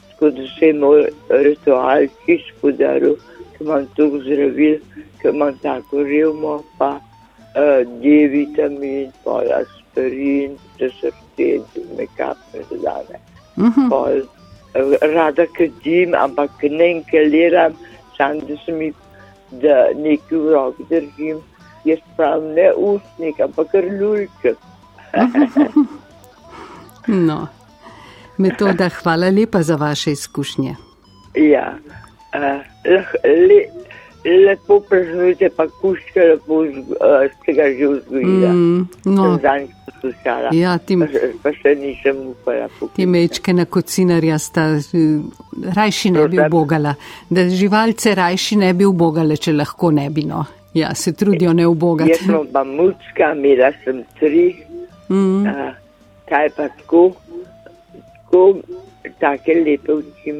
tako da se je moj ritual čist podaril, ker imam toliko zdravil, ker imam tako revmo, pa uh, D vitamin, pa jaz stvari in se in me kapne zadane. Mhm. Pol, eh, rada kadim, ampak ne inkaliram, sam da sem mi, da neki v rok držim. Jaz pravim ne ustnik, ampak kar lulček. No. Metoda, hvala lepa za vaše izkušnje. Ja, uh, leh, le, lepo preživite, pa kuške lepo uh, ste ga že vzgojili. Mm, no, Zadnjič poslušala. ja, ti, Pa, še- pa še nisem upala ti poklicati. mečke na kocinarja sta eh, rajši ne bi Prosim? ubogala. Da živalce rajši ne bi ubogale, če lahko ne bi. No. Ja, se trudijo ne Jaz ubogati. sem pa mucka, imela sem tri, Mm, uh, kaj pa tako, tako, take lepe oči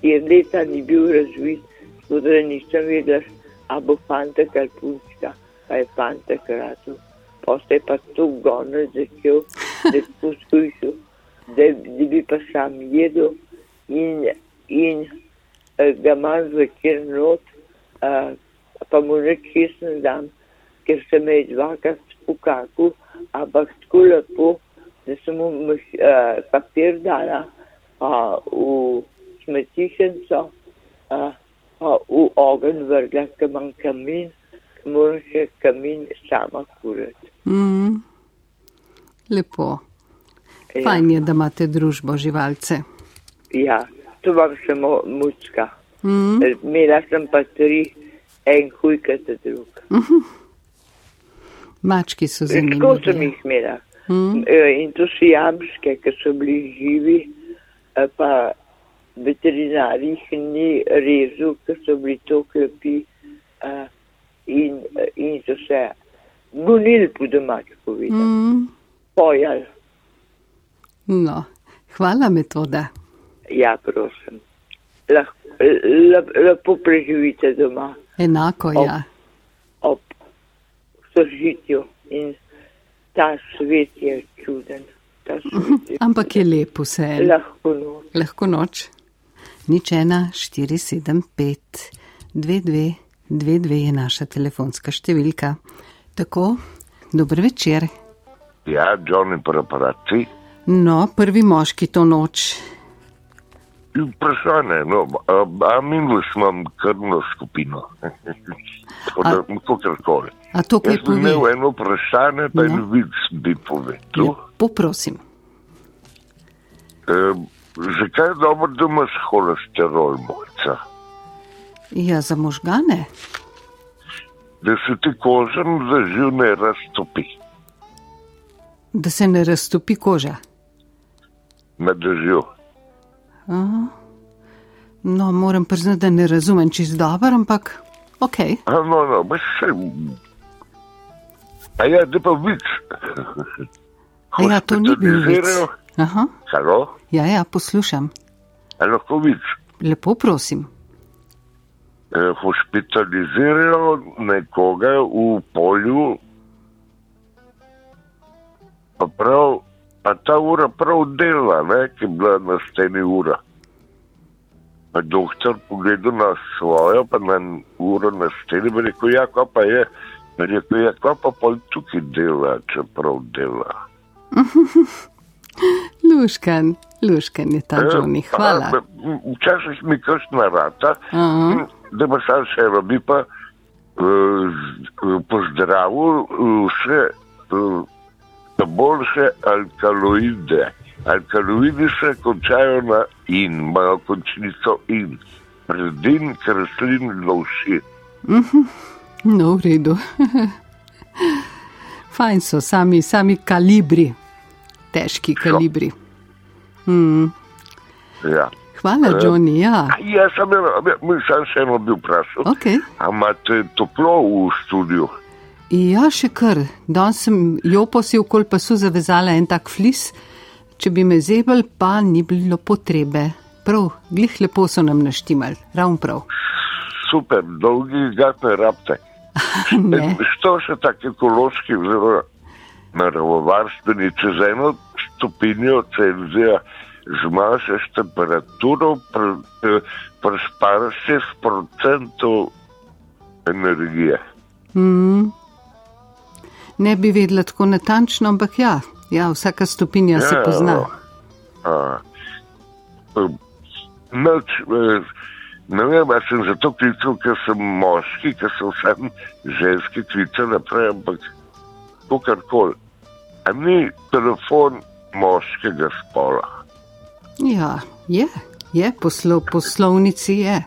Štiri leta ni bil razvit, tako da nisem vedela, a bo fantek ali punčka, pa je fantek rado. Poste je pa to gonil začel, da je poskušal, da, da bi pa sam jedel in, in eh, ga imam zvečer not, uh, pa mu reč ne dam, ker se me je dvakrat spukakal, ampak tako lepo, da sem mu uh, papir dala uh, v smetišnico, pa v ogenj vrgla, ker imam kamin, ker moram še kamin sama kurati. mm, lepo. Ja. Fajn je, da imate družbo živalce. Ja, to vam samo mučka. Mm, Imela sem pa tri, en hujkata drug. mački so Tako sem jih imela. Mm, Eh, In to so jamske, ki so bili živi, eh, pa veterinar jih ni rezal, ker so bili to klepi eh, in, in so se gonili po domač povedano. mm, Pojal, no, hvala metoda. ja, prosim. Lahko, lep, lepo preživite doma Enako, Ob- ja. ob sožitju in ta svet je čuden. Ta svet je Ampak je lep vse. lahko noč. Lahko noč. Nič ena, štiri, sedem, pet, dve, dve, dve, dve je naša telefonska številka. Tako, dober večer. Ja, Johnny preparati. No, prvi moški to noč. Vprašanje, no, a, a minus imam krvno skupino. Tako da, kakorkoli. A to kaj bi imel eno vprašanje, pa No. en vic bi povedal. Lepo prosim. E, zakaj je dobro, da imaš holesterol, mojca? Ja, za možgane. Da se ti kožen zaživ ne raztopi Da se ne raztopi koža. na dežju. No, moram priznati, da ne razumem čist dobro, ampak ok. A, no, no, pa še. A ja, da pa vic. Ja, to ni bil vic. Aha. Halo, Ja, ja, poslušam. a lahko vic. Lepo prosim. eh, hospitalizirajo nekoga v polju, pa, prav, pa ta ura prav dela, ne, ki je bila na steni ura. Pa doktor pogledal na svojo, pa na uro na steni, pa rekel, ja, kaj pa je. Pa rekel, ja, kaj pa pol tukaj dela, čeprav dela. Luškan, luškan je ta Johnny, hvala. A, m- Včasih mi kakšna rata, Aha. da pa sam še robi pa uh, pozdravil vse uh, boljše alkaloide. Alkaloidi se končajo na in, imajo končnico in. Predin, kreslin, lovši. No, v redu. Fajn so sami, sami kalibri, težki kalibri. Mm. Ja. Hvala, Johnny. Ja, Jaz sem, eno- sam še eno bil vprašal. ok. A imate toplo v studiu? Ja, še kar. Danes sem jopo si okol pasu zavezala en tak flis, če bi me zebel, pa ni bilo potrebe. Prav, glih lepo so nam naštimali, ravno prav. Super, dolgi gatne rabte. Ne. Što še tako ekološki oziroma naravovarstveni, čez eno stopinjo Celzija zmanjšaš temperaturo, presparaš 6% energije. Mm. Ne bi vedela tako natančno, ampak ja, ja vsaka stopinja se pozna. A, Noč, eh, ne vem, ali sem zato klical, ker sem moški, ker sem vsem ženski klical naprej, ampak to karkoli. A ni telefon moškega spola? Ja, je, je poslo, poslovnici je,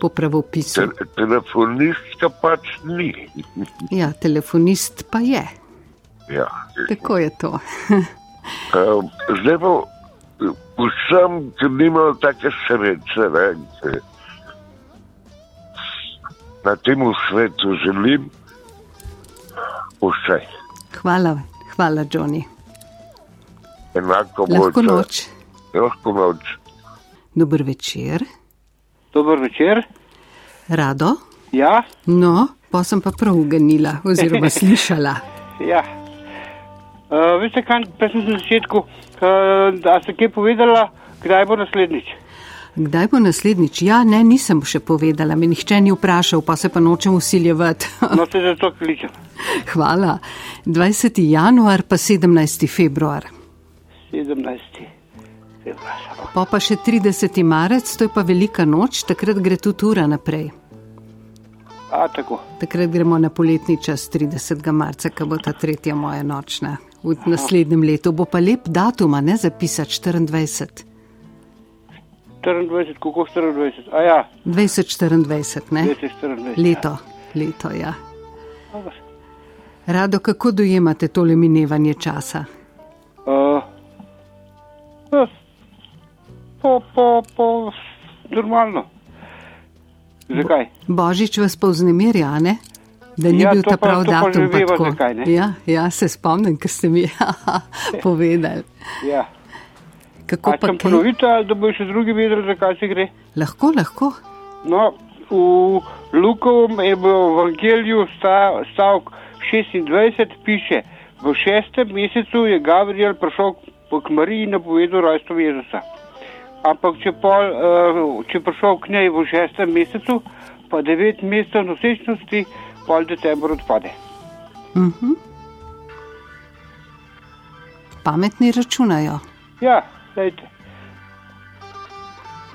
po pravopisu. Te, telefonistka pač ni. Ja, telefonist pa je. Ja, Tako je to. Um, zdaj pa vsem, ki nimajo take sreče, ne, ki na tem svetu želim vse. Hvala, hvala, Johnny. Enako Lahko bo za- noč. Lahko noč. Dober večer. Dober večer. Rado? Ja, No, pa sem pa prav uganila, oziroma slišala. ja. Uh, veste, kaj sem na začetku, uh, da ste kaj povedala, kdaj bo naslednjič? Kdaj bo naslednjič? Ja, ne, nisem še povedala, me nihče ni vprašal, pa se pa nočem usiljevati. No, se zato kličem. Hvala. 20. januar pa 17. februar. 17. februar. Pa pa še 30. marec, to je pa velika noč, takrat gre tudi ura naprej. A, tako. Takrat gremo na poletni čas 30. marca, ko bo ta tretja moja nočna. V naslednjem letu bo pa lep datum, ne zapisati 24. 24, kako 24? A ja, 2024, ne? 2024. Leto, leto, ja. Rado, kako dojemate tole minevanje časa? Po, po, po, normalno. Zakaj? Božič vas pa vznemirja, a ne? Da ni Ja, bil ta pa- prav pa datum. pa tako. zakaj, ne. ja, ja, se spomnim, ker ste mi povedali. Ja. Kako A pa kaj? ponoviti, ali da bo še drugi vedeli, zakaj se gre? Lahko, lahko. No, v Lukovem evangeliju sta, stavk 26 piše, v šestem mesecu je Gabriel prišel k Mariji in napovedal rojstvo Jezusa. Ampak če, pol, uh, če prišel k njej v šestem mesecu, pa devet mesecev nosečnosti, pol decembr odpade. Mhm. Pametni računajo. Ja, dajte.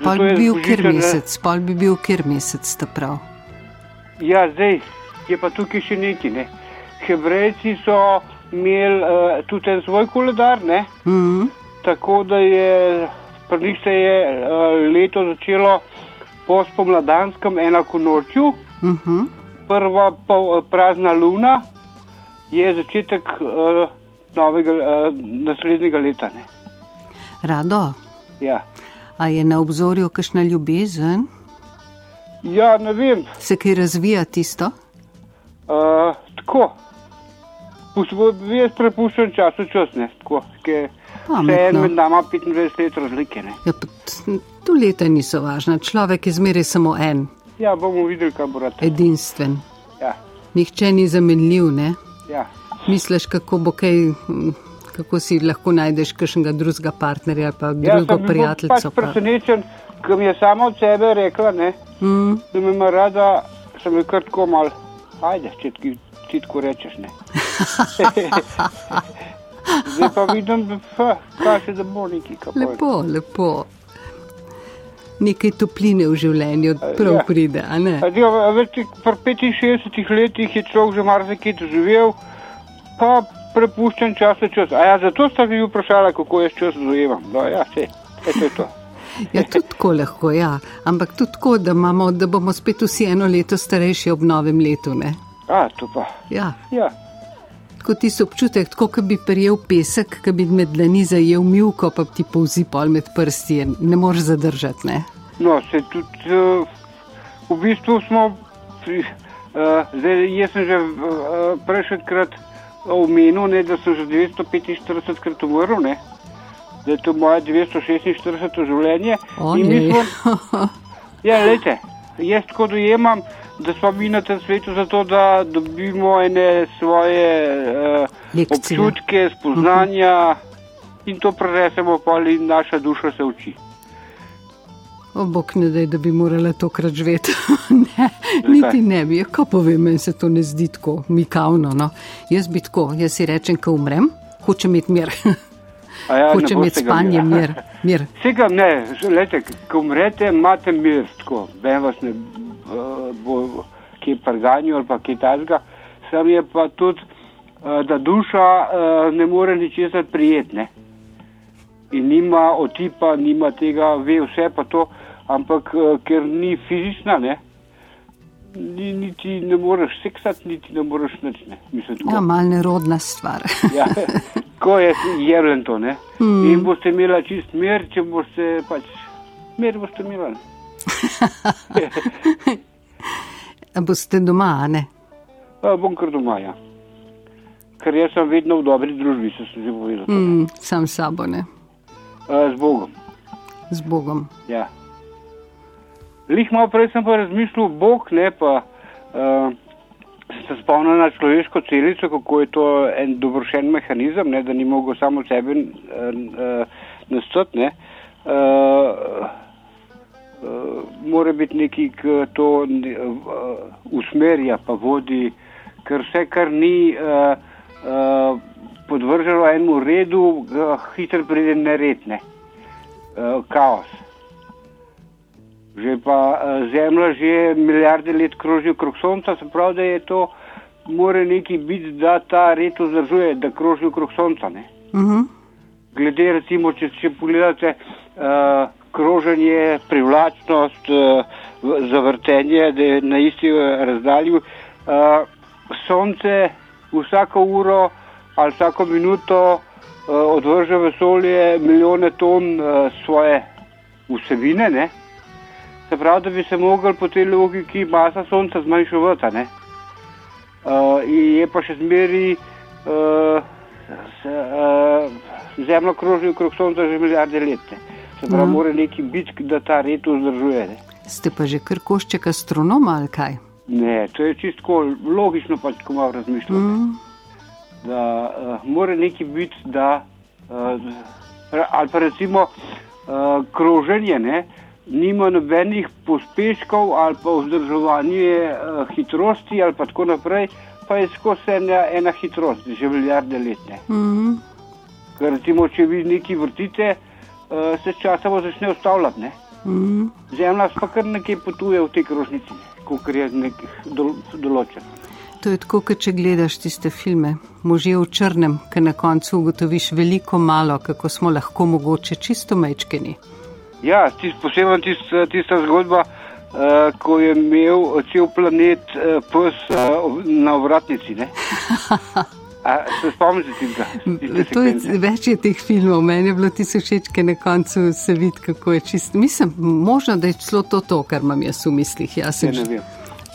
Pol bi bil kjer božičen, mesec, pol bi bil kjer mesec, sta prav. Ja, zdaj je pa tukaj še nekaj. Ne. Hebrejci so imeli uh, tudi svoj koledar, ne? Mhm. tako da je pri njih se je uh, leto začelo po spomladanskem enako nočju. Mhm. Prva pol, prazna luna je začetek uh, novega, uh, naslednjega leta. Ne. Rado, Ja. a je na obzorju kakšna ljubezen? ja, ne vem, Se kaj razvija tisto? uh, tako. Jaz prepuščam času čas, ne, tako, ker Pametno. se en med nama 25 let razlike, ne. Ja, tu leta niso važna, človek je zmeraj samo en, Ja, bomo videli, kaj bo rad. edinstven. Ja, Nihče ni zamenljiv, ne? ja. Misliš, kako bo kaj, mm, kako si lahko najdeš kakšnega drugega partnerja ali pa Ja, drugo sem bil pač prijateljico. pa- presenečen, ker mi je sama od sebe rekla, ne, Mm, da me ima rada, sem jo kar tako mal, ajde, če ti tako rečeš. Ne. Zdaj pa vidim, kaže, da bo neki kapoj. lepo, lepo. Nekaj topline v življenju prav ja. pride, a ne? Pri 65 letih je človek že marsikaj doživel, pa prepuščen čas v čas. A ja, zato sta vi vprašala, kako jaz čas dojemam. No, ja, vse, to je to. Ja, tudi tako lahko, ja. Ampak tudi tako, da, imamo, da bomo spet vsi eno leto starejši ob novem letu, ne? A, to pa. Ja. Ja, Tako ti so občutek, tako kot bi prijel pesek, ki bi med dlani zajel milko, pa ti povzi pol med prsti, ne moreš zadržati. Ne? no, se tudi uh, v bistvu smo, pri, uh, zdaj jaz sem že uh, prejšnjikrat omenil, ne, da sem že 245 krat umrl, ne, da je to moje 246 življenje. O, In mi smo- Ja, gledajte, jaz tako dojemam, da smo mi na tem svetu zato, da dobimo ene svoje uh, Lekcije. občutke, spoznanja in to prenesemo, pa in naša duša se uči. Obok ne dej, da bi morala tokrat živeti. ne, niti ne bi. Ko povem, meni se to ne zdi tako mikavno. No. Jaz bi tako, jaz si rečem, ko umrem, hočem imeti mir. Ja, hočem imeti spanje, mir. mir. Vsega ne, lete, ko umrete, imate mir, tako, ben vas ne bo kje prganju ali pa kje tajzga, sam je pa tudi, eh, da duša eh, ne more ničesar prijetne. In nima otipa, nima tega, ve vse pa to, ampak eh, ker ni fizična, ne, ni, niti ne moreš seksati, niti ne moreš nič, ne, mislim tako. Ja, mal nerodna stvar. Ja, ko je jevlen to, ne. Mm. In boste imeli čist mir, če boste pač mir boste imeli. A boste doma, a ne? A, bom kar doma, ja. Ker jaz sem vedno v dobri družbi, se sem že povedal. Mm. Sam sabo, ne? Z Bogom, Z Bogom. ja. Lih malo prej sem pa razmišljal, Bog ne pa. Uh, se spomnim na človeško celico, kako je to en dobrošen mehanizem, ne, da ni mogel samo sebe uh, uh, nastati. Uh, mora biti neki, ki to uh, usmerja, pa vodi, ker vse, kar ni uh, uh, podvrženo enemu redu, hitro pride neredne, uh, kaos. Že pa uh, Zemlja že milijarde let kroži okrog Sonca, se pravi, da je to, mora neki biti, da ta red vzdržuje, da kroži okrog Sonca. Ne? Uh -huh. glede recimo, če, če pogledate uh, kroženje, privlačnost, v- zavrtenje, na isti eh, razdalji, uh, sonce vsako uro ali vsako minuto odvrže vesolje milijone ton svoje vsebine, ne? se pravi, da bi se mogli po tej logiki masa sonca zmanjševati. Uh, je pa še zmeri uh, se, uh, Zemlja kroži okrog Sonca že milijarde let. Ne. Se pravi, Mhm. mora neki biti, da ta red vzdržuje. Ne. Ste pa že kar košček astronoma ali kaj? ne, to je čisto logično, pač ko malo razmišljam. Mm. Da uh, mora neki biti, da uh, ali pa recimo uh, kroženje, ne, nima nobenih pospeškov ali pa vzdrževanje uh, hitrosti ali pa tako naprej, pa je skozi ena, ena hitrost, že milijarde let. Ne. Mm. Ker recimo, če vi nekaj vrtite, uh, se sčasoma začne ustavljati. Ne? Mm. Zemlja pa kar nekaj potuje v tej krožnici, kot je nek dol, določen. To je tako, kot če gledaš tiste filme, možje v črnem, ki na koncu ugotoviš veliko malo, kako smo lahko mogoče čisto mečkeni. Ja, tist, posebej tist, tista zgodba, uh, ko je imel cel planet uh, pes uh, na vratnici. ne. A, se spomnite tega? To je, več je teh filmov, meni je bilo ker na koncu se vidi, kako je čisto. Mislim, možno, da je celo to, to kar imam jaz v mislih. Jaz Ja, ne že- vem.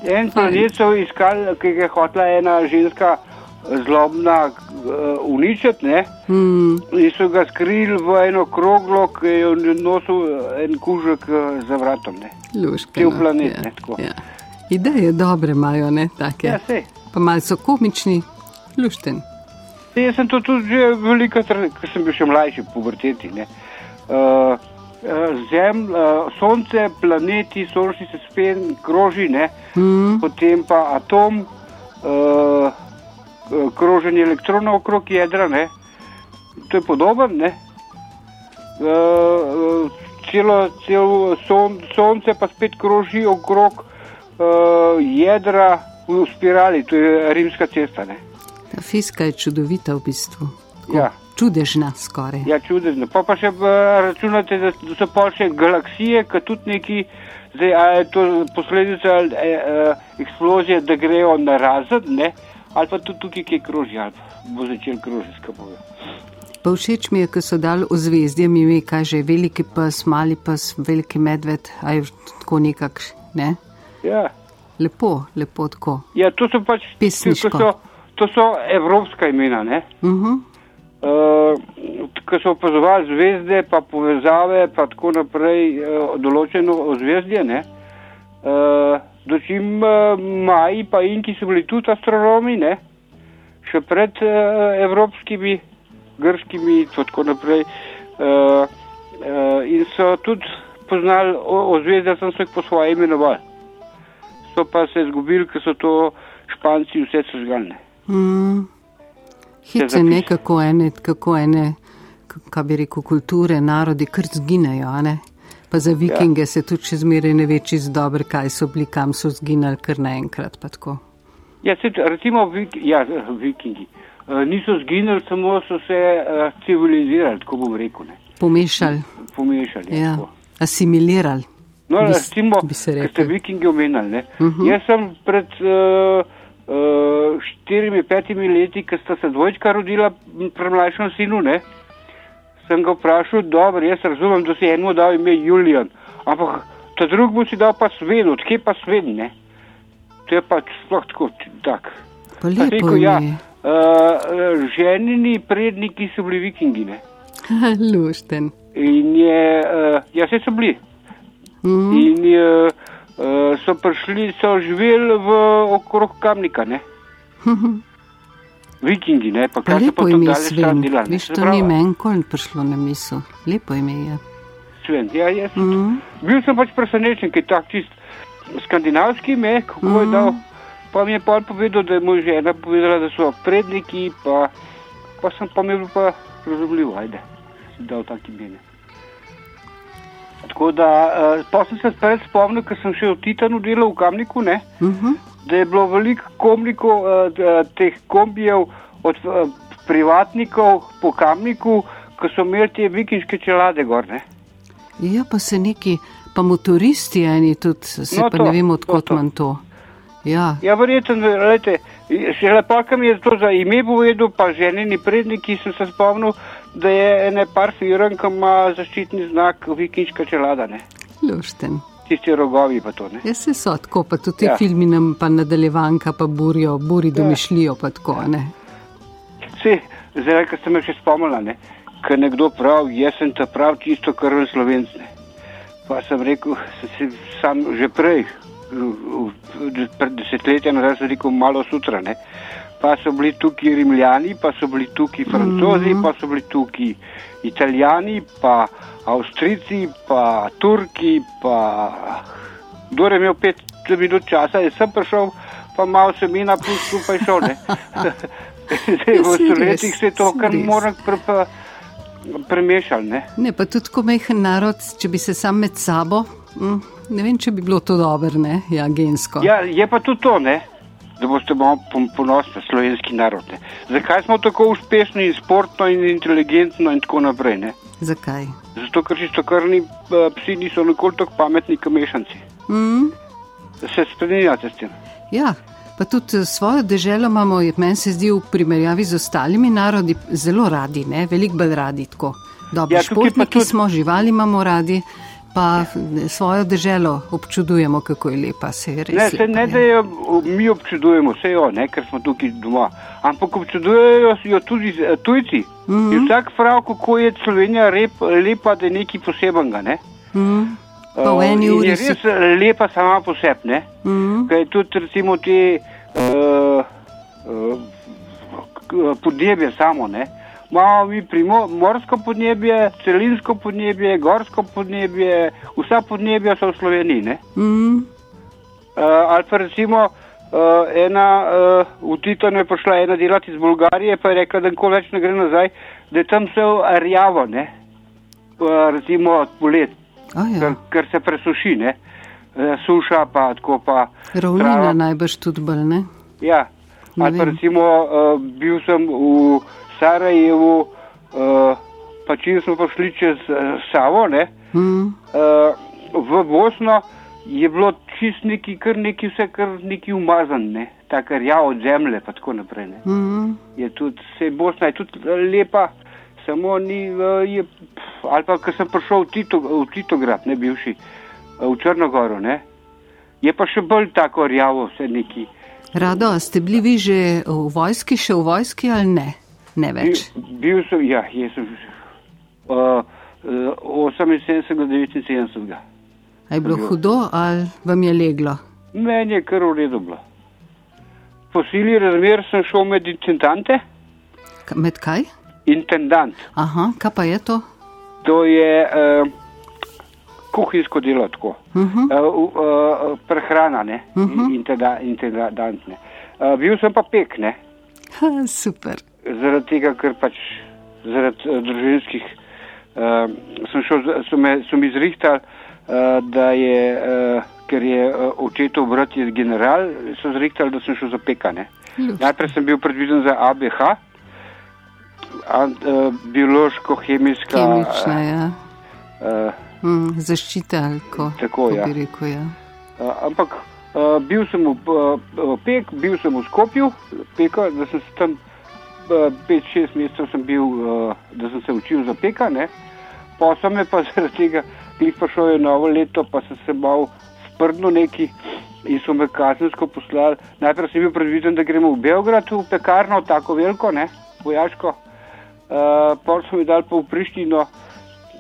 En planet so iskali, ki je hotela ena ženska zlobna uh, uničiti, ne? Mm, In so ga skrili v eno kroglo, ki je nosil eh, en kužek eh, za vratom. Ne? luška, Cel no, planet, ja, ne, tako. Ja. Ideje dobre imajo, ne take. Ja, sej. Pa malo so komični, lušten. Jaz sem to tudi že veliko, ker sem bil še mlajši, puberteti. ne. Uh, Zem, uh, sonce, planeti, sončni sistem kroži, ne? Mm, potem pa atom, uh, kroženje elektronov okrog jedra, ne? to je podoben. Ne? Uh, celo, celo son, sonce pa spet kroži okrog uh, jedra v spirali, to je rimska cesta. Ne? Ta fiska je čudovita v bistvu. Tako Ja. Čudežna skoraj. Ja, čudežno. Pa pa še uh, računate, da so pa še galaksije, ki tudi neki, zdaj, a je to posledica uh, eksplozije, da grejo na razred, ne? ali pa tudi tukaj, ki krožijo, ali bo začel krožiti skapove. Pa všeč mi je, ko so dali v zvezdje mi ime, kaj že je veliki pes, mali pes, veliki medved, a je tako nekak, ne? Ja. Lepo, lepo tako. ja, to so pač Pesniško. So, to so evropska imena, ne? Uh -huh. Uh, ko so opazovali zvezde, pa povezave, pa tako naprej, uh, določeno ozvezdje, ne. Uh, dočim uh, Maji pa Inki so bili tudi astronomi, ne. Še pred uh, evropskimi, grškimi in tako naprej. Uh, uh, in so tudi poznali o- ozvezde, sem se jih po svoje imenovali. So pa se izgubili, ker so to španci vse sežgalne. Mm. Hit se zapis. ne, kako ene, kako ene, kaj bi rekel, kulture, narodi kar zginejo, a ne? Pa za vikinge ja. se tudi še zmeraj ne ve čist dobro, kaj so bili, kam so zginali, kar naenkrat pa tako. Ja, se, recimo vik, ja, vikingi. Uh, niso zginili, samo so se uh, civilizirali, tako bom rekel. Ne. Pomešali, Pomešali. ja. tako. asimilirali. No, bi recimo, bi se rekel. ste vikingi omenjali. ne. Uh -huh. Jaz sem pred uh, štirimi, petimi leti, ko sta se dvojčka rodila pri mlajšem sinu, ne, sem ga vprašal, dobro, jaz razumem, da si enemu dal ime Julian, ampak ta drug mu si dal pa svet, odkje pa svet, ne. To je pač sploh tako, tak. Pa lepo rekel, ime. ja, uh, ženini predniki so bili vikingi, ne. Lušten. In je, uh, ja, vse so bili. Mm. In je, uh, so prišli, so živeli v okrog kamnika, ne? Vikingi, ne? Pa kaj pa lepo ime Sven. tam delali? Viš, to ni meni nikoli prišlo na misel. Lepo ime je. Sven, ja, jaz. Mm. Bil sem pač presenečen, ker je tak čist skandinavski ime, kako mm. je Mhm. dal. Pa mi je pa povedal, da je mu žena povedala, da so predniki, pa, pa sem pa mi bil pa razumljiv, ajde, si dal tak ime. Tako da, uh, pa sem se spet spomnil, ker sem še v Titanu delal v Kamniku, ne? Uh -huh. da je bilo veliko komnikov, d- teh kombijev od eh, privatnikov po kamniku, ko so imeli te vikinške čelade gor. Ne? Ja, pa se neki, pa motoristi eni tudi, se No, pa to, ne vem, to, odkot to. manj to. Ja, Ja, verjetno, gledajte, še lepo, kam je to za ime povedal, pa ženini predniki, sem se spomnil, da je ene par firm, ki ima zaščitni znak vikinška čelada, ne? lušten. tisti rogovi pa to. Ne? Ja, se so tako, pa tudi ja. Ja. filmi nam pa nadaljevanka, pa burijo, buri domišljijo, pa tako, ja. ne. Vse, zdaj, ko ste me še spomnili, ker nekdo pravi, jaz sem ta prav čisto krven slovenc. Ne. Pa sem rekel, sem si sam že prej, pred desetletjem nazaj, sem rekel malo sutra. Ne. Pa so bili tukaj rimljani, pa so bili tukaj francozi, mm -hmm. pa so bili tukaj italijani, pa avstrici, pa turki, pa kdo je imel pet minut časa, jaz sem prišel, pa malo semena plus skupaj šel. ne. Zdaj, Ja, v stoletjih se je to kar res. mora pre, pre, premešali. Ne? Ne, pa tudi ko mehen narod, če bi se sam med sabo, mm, ne vem, če bi bilo to dobro, ne, ja, gensko. Ja, je pa tudi to, ne? Da boste malo pon- ponosni slovenski narod. Ne? Zakaj smo tako uspešni in sportno in inteligentno in tako naprej? Ne? Zakaj? Zato, ker čistokrvni uh, psi niso nikoli tako pametni kot mešanci. Mm? Se strinjate s tem? Ja, pa tudi eh, svojo deželo imamo, meni se zdi v primerjavi z ostalimi narodi zelo radi, ne, veliko bolj radi tako. Dobri Ja, športniki tudi- smo, živali imamo radi, pa ja. svojo deželo občudujemo, kako je lepa, se je res. Ne, se lepa, ne, ja. da jo mi občudujemo, vse jo, ne, ker smo tukaj doma. Ampak občudujejo jo tudi eh, tujci. Mm. -hmm. Vsak prav, kako je Slovenija rep, lepa, da je nekaj posebenega. Ne? Mm? Pa v Uh, eni in uri je si- res lepa sama po sebi. ne. Mm? Kaj tudi recimo te uh, uh, podnebje samo. Ne? Imamo mi primo, morsko podnebje, celinsko podnebje, gorsko podnebje, vsa podnebja so v Sloveniji. Ne? Mm? Uh, ali pa recimo uh, ena uh, v Titanu je prišla ena delati iz Bolgarije, pa je rekla, da nikoli več ne gre nazaj, da je tam vse rjavo, ne? Uh, recimo polet, A ja, ker, ker se presuši, ne? Uh, suša pa tako pa. ravnina trava. najbrž tudi bolj, ne? Ja, Ne ali pa recimo uh, bil sem v Sarajevu, uh, pa čim smo pa šli čez uh, Savo, ne? Mm? Uh, v Bosno je bilo čist neki, kar neki, vse kar neki umazan, ne, tako rjav od zemlje, pa tako naprej. Ne. Mm? Je tudi, se Bosna je tudi lepa, samo ni, uh, je, pf, ali pa, ko sem prišel v, Tito, v Titograd, ne bivši, uh, v Črnogoro, ne, je pa še bolj tako rjavo, vse neki. Rado, ste bili vi že v vojski, še v vojski ali ne? Ne Bil, več. bil sem, ja, jaz sem uh, uh, 78, 79. A je bilo Bil. hudo ali vam je leglo? Meni je kar v redu bilo. Po sili razmer sem šel med intendante. K- Med kaj? Intendant, Aha, kaj pa je to? to je uh, kuhinjsko delo tako. Uh -huh. uh, uh, prehrana, ne, uh -huh. intendantne. Uh, bil sem pa pek, ne. Ha, super. Zaradi tega, ker pač zaradi uh, družinskih, uh, sem šel, so me, so mi zrihtali, uh, da je, uh, ker je uh, očetov brat je general, so zrihtali, da sem šel za pekane. Najprej sem bil predviden za ABH, uh, biološko-chemijska. Kemična, ja. Uh, mm, zaščita, ko, tako, ja. bi rekel. Ja. Uh, ampak uh, bil sem v uh, Pek, bil sem v Skopju, peka, da sem se tam 5-6 uh, mesecev sem bil, uh, da sem se učil za peka, ne. Pa sem me pa zaradi tega, ki pa šel je novo leto, pa sem se mal sprdno neki in so me kazensko poslali. Najprej sem bil predviden, da gremo v Beograd, v pekarno, tako veliko, ne, vojaško. Uh, pa so mi dali pa v Prištino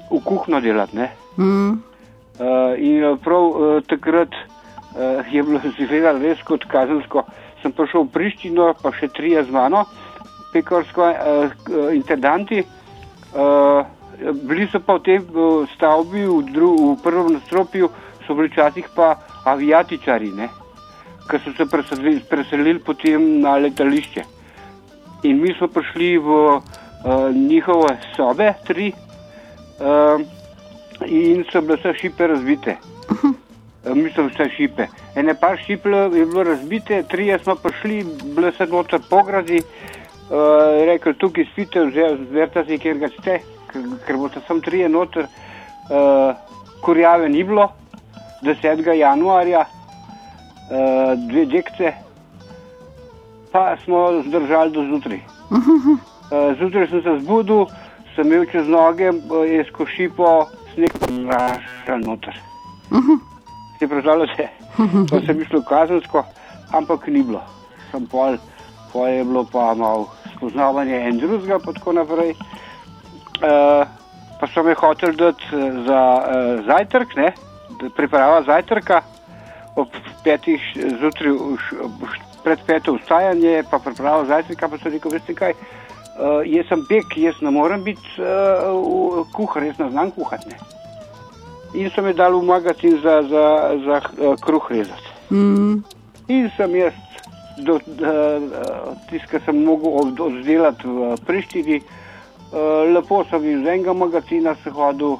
v kuhno delati. Mm. Uh, in prav uh, takrat uh, je bilo zelo res kot kazensko. Sem prišel v Prištino, pa še tri z mano, pekarsko uh, intendanti. Uh, bili so pa v tej stavbi, v, dru, v prvem nastropju, so bili včasih pa avijatičari, ki so se preselili, preselili potem na letališče. In mi smo prišli v uh, njihove sobe, tri, uh, in so bile vse šipe razbite. Uh, mislim, vse šipe. Ene pa šipe je bilo razbite, tri smo prišli, bile so noter pogradi, uh, rekel, tukaj spite, zverta si, kjer ga ste, ker boste sem tri noter, uh, kurjave ni bilo, 10. januarja, uh, dve dekce, pa smo zdržali do zjutraj. Uh, zjutraj sem se zbudil, sem imel čez noge, je skošipo, sneg pa zrašal noter. Si predstavljate, to sem mislil kazensko, ampak ni bilo. Sem pol, pol je bilo pa malo spoznavanje en drugega, pa tako naprej. Uh, pa so me hoteli dati za uh, zajtrk, ne, priprava zajtrka ob petih zjutraj, pred peto vstajanje, pa priprava zajtrka, pa so rekel, veste kaj uh, jaz sem bek, jaz ne morem biti uh, kuhar, jaz ne znam kuhati. Ne. In so mi dali v magazin za, za, za uh, kruh rezati. Mm. In sem jaz, tisti, ki sem mogel od, oddelati v Prištini, uh, lepo sem iz enega magazina se hodil,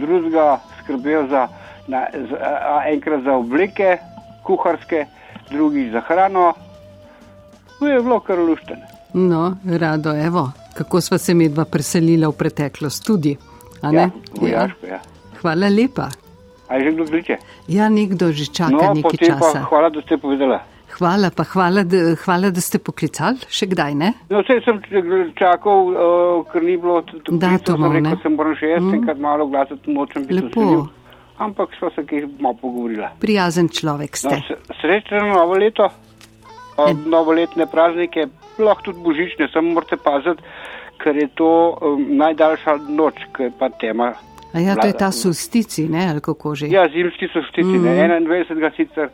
drugega skrbel za, na, za a, enkrat za obleke kuharske, drugi za hrano. To je bilo kar luštene. No, rado, evo, kako smo se mi dva preselila v preteklost tudi. Ja, vojaško, ja. Hvala lepa. A je že kdo kliče? Ja, nekdo že čaka no, nekaj časa. Pa, hvala, da ste povedala. Hvala, pa hvala, da, hvala, da ste poklicali, še kdaj ne? No, vse sem čakal, uh, ker ni bilo datumov. Rekel sem, moram še jaz mm. enkrat malo glasati, nočem biti Lepo. Usiljiv. Ampak smo se kaj malo pogovorila. Prijazen človek ste. No, srečno novo leto, novoletne praznike, lahko tudi božične, samo morate paziti, ker je to um, najdaljša noč, ki je pa tema. A ja, to je ta solstici, ne, ali kako že? Ja, zimski solstici, mm -hmm. 21. sicer,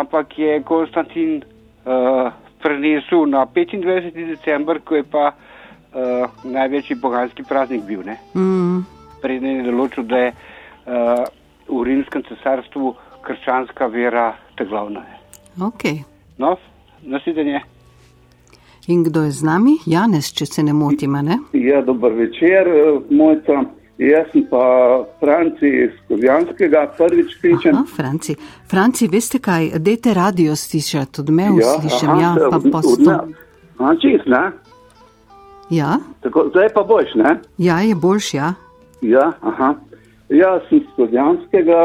ampak je Konstantin uh, prenesel na 25. december, ko je pa uh, največji boganski praznik bil, ne. Mm. Preden je določil, da je uh, v rimskem cesarstvu krščanska vera te glavna. Ok. No, nasvidenje. In kdo je z nami? Janez, če se ne motim, ne? Ja, dober večer, mojca. Jaz sem pa Franci iz Kovjanskega, prvič kličem. Aha, Franci. Franci, veste kaj, dajte radio slišati, od me ja, slišim, ja, pa. A čist, ne? Ja. Tako, zdaj pa boš, ne? Ja, je boljš, ja. Ja, aha. Jaz sem iz Kovjanskega,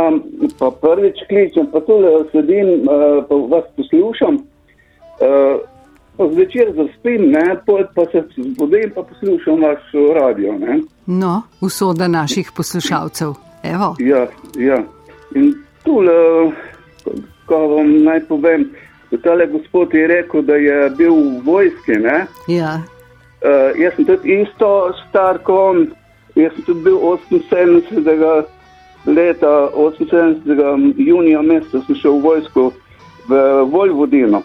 pa prvič kličem, pa tole sedim, uh, pa vas poslušam. Uh, zvečer zaspim, ne, pa se zbudim, pa poslušam vaš radio. Ne. No, usoda naših poslušalcev. Evo. Ja, ja. In tu, ko vam naj povem, tale gospod je rekel, da je bil v vojski. Ne. Ja. Uh, jaz sem tudi isto star kot on, jaz sem tudi bil 78. leta, 78. junija meseca sem šel v vojsko v Vojvodino.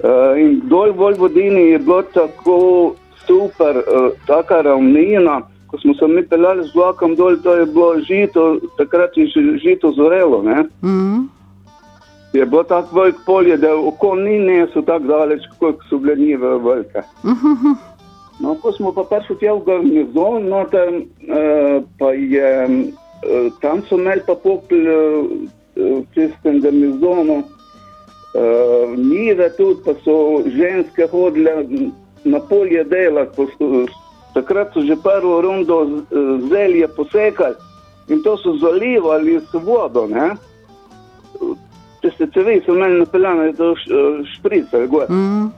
Uh, in dol v Vojvodini je bilo tako super, uh, taka ravnina, ko smo se mi peljali z vlakom dol, to je bilo žito, takrat je žito zorelo. Ne? Mm. Je bilo tako velik polje, da oko ni nesel tako daleč, kot so bile njive velike. No, ko smo pa prišli tja v garnizon, no, tam, uh, pa je, uh, tam so imeli pa popl uh, v tistem garnizonu, uh, njive tudi, pa so ženske hodile na polje so- takrat so že prvo rundo eh, zelje posekali in to so zalivali s vodo, ne. Če ste cevi, so imeli napeljane, to š- eh, šprice, gor. Mm.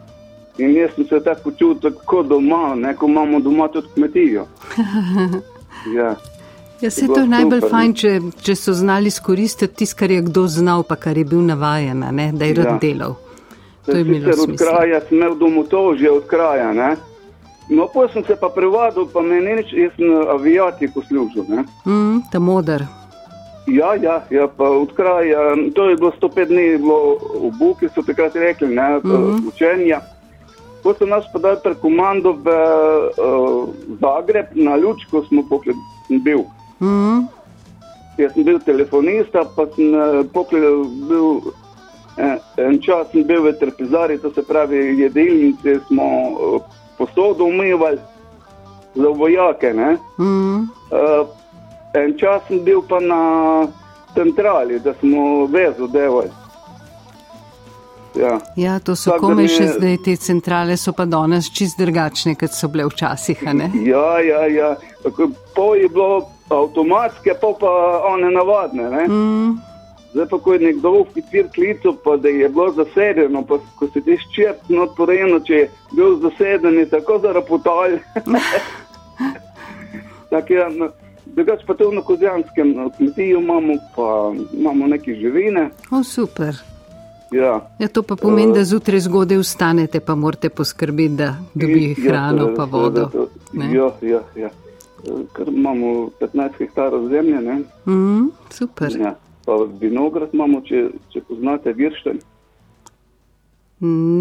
In jaz sem se tako počutil, kot doma, ne, ko imamo doma tudi kmetijo. Ja, Ja, se bilo to je najbolj super, fajn, ne. če, če so znali izkoristiti tisto, kar je kdo znal, pa kar je bil navajen, ne, da je rad Ja. delal. To je imelo od kraja sem imel domotožje od kraja. Ne? No, pa sem se pa prevadil, pa me ni nič, jaz sem avijatiku služil. Ne? Mm, ta modar. Ja, ja, ja, pa od kraja, to je bilo 105 dni, bilo v Buki so takrat rekli, ne, mm. -hmm. učenja. Ko so nas podali pred komando v uh, Zagreb, na Ljučko smo pokled, Mm. Jaz sem bil telefonista, pa sem eh, poklel, bil, en, en čas sem bil v trpezari, to se pravi jedilnice, smo eh, posodo umivali za vojake. Ne? Mm. Uh, en čas sem bil pa na centrali, da smo vezo delali. Ja. Ja, to so komaj še zdaj te centrale, so pa danes čist drugačne, kot so bile včasih. Ja, ja, ja. Pol je bilo avtomatske, pol pa one navadne. Ne? Mm. Zdaj pa, ko je nekdo oficir klical, pa da je bilo zasedeno, pa ko se ti ščep not porejeno, če je bil zaseden, je tako zarapotal. Tako je, no, drugače pa to na Kozjanskem na kmetiju imamo, pa imamo neke živine. O, super. Ja. Ja, to pa pomeni, da zjutraj zgodaj vstanete, pa morate poskrbeti, da dobi Ja, hrano seveda, pa vodo. Ja, ja, ja. Ker imamo 15 hektarov zemlje, ne? Mm, super. Ja. Pa vinograd imamo, če, če poznate viršten.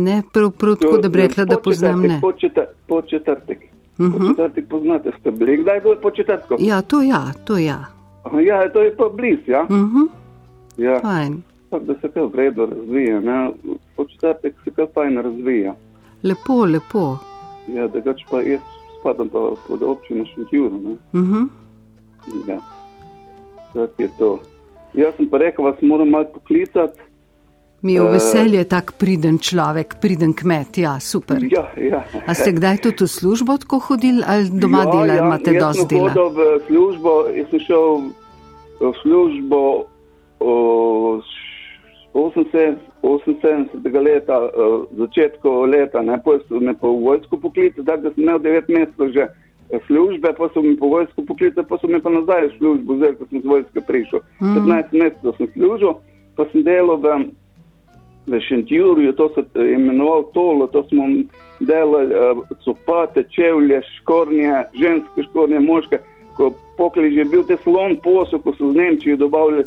Ne prav, prav tako, da bi rekla, da poznam ne. Po četrtek. Po četrtek. Po Mhm. četrtek poznate, ste bili. Kdaj bilo po četrtku? Ja, to ja, to ja. Ja, to je pa bliz, ja. Mhm, ja. fajn. Tako da se kar v redu razvija. Ne? Po četrtek se kar fajn razvija. Lepo, lepo. Ja, drugače pa jaz spadam pa pod občino Šentjur. Ne? Mhm. Ja. Tako je to. Jaz sem pa rekel, vas moram malo poklicati. Mi je v Eh. veselje tak priden človek, priden kmet, ja, super. Ja, ja. A ste kdaj tudi v službo tako hodili ali doma ja, dela, ja, imate jaz dosti sem dela? hodil v službo, jaz sem šel v službo o, 78, 78 leta, o, začetku leta, ne, potem so me po vojsko poklicali, tako da sem imel 9 mesecev že eh, službe, pa so me po vojsko poklicali, pa so me pa nazaj v službo, zdaj, ko sem z vojske prišel. Mhm. 15 mesecev sem služil, pa sem delal v v Šentjurju, to se je imenoval Tolo, to smo delali uh, copate, čevlje, škornje, ženske škornje, moške. Ko pokli že bil te slon posel, ko so z Nemčije dobavili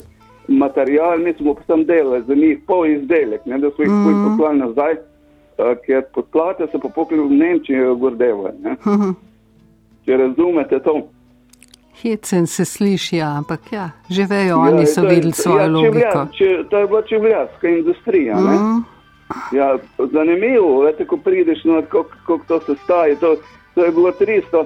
material, mi smo tam delali za njih pol izdelek, ne, da so jih mm. Mhm. poslali nazaj, uh, ker podplate so pa pokli v Nemčijo gordevali. ne. Če razumete to. Hecen se sliši, ja, ampak ja, že vejo, oni Ja, so je- videli svojo ja, logiko. čevlja- če- To je bila čevljarska industrija. Mm. Ja, zanimivo, veste, ko prideš, no, kako to se staje. To, to je bilo 300,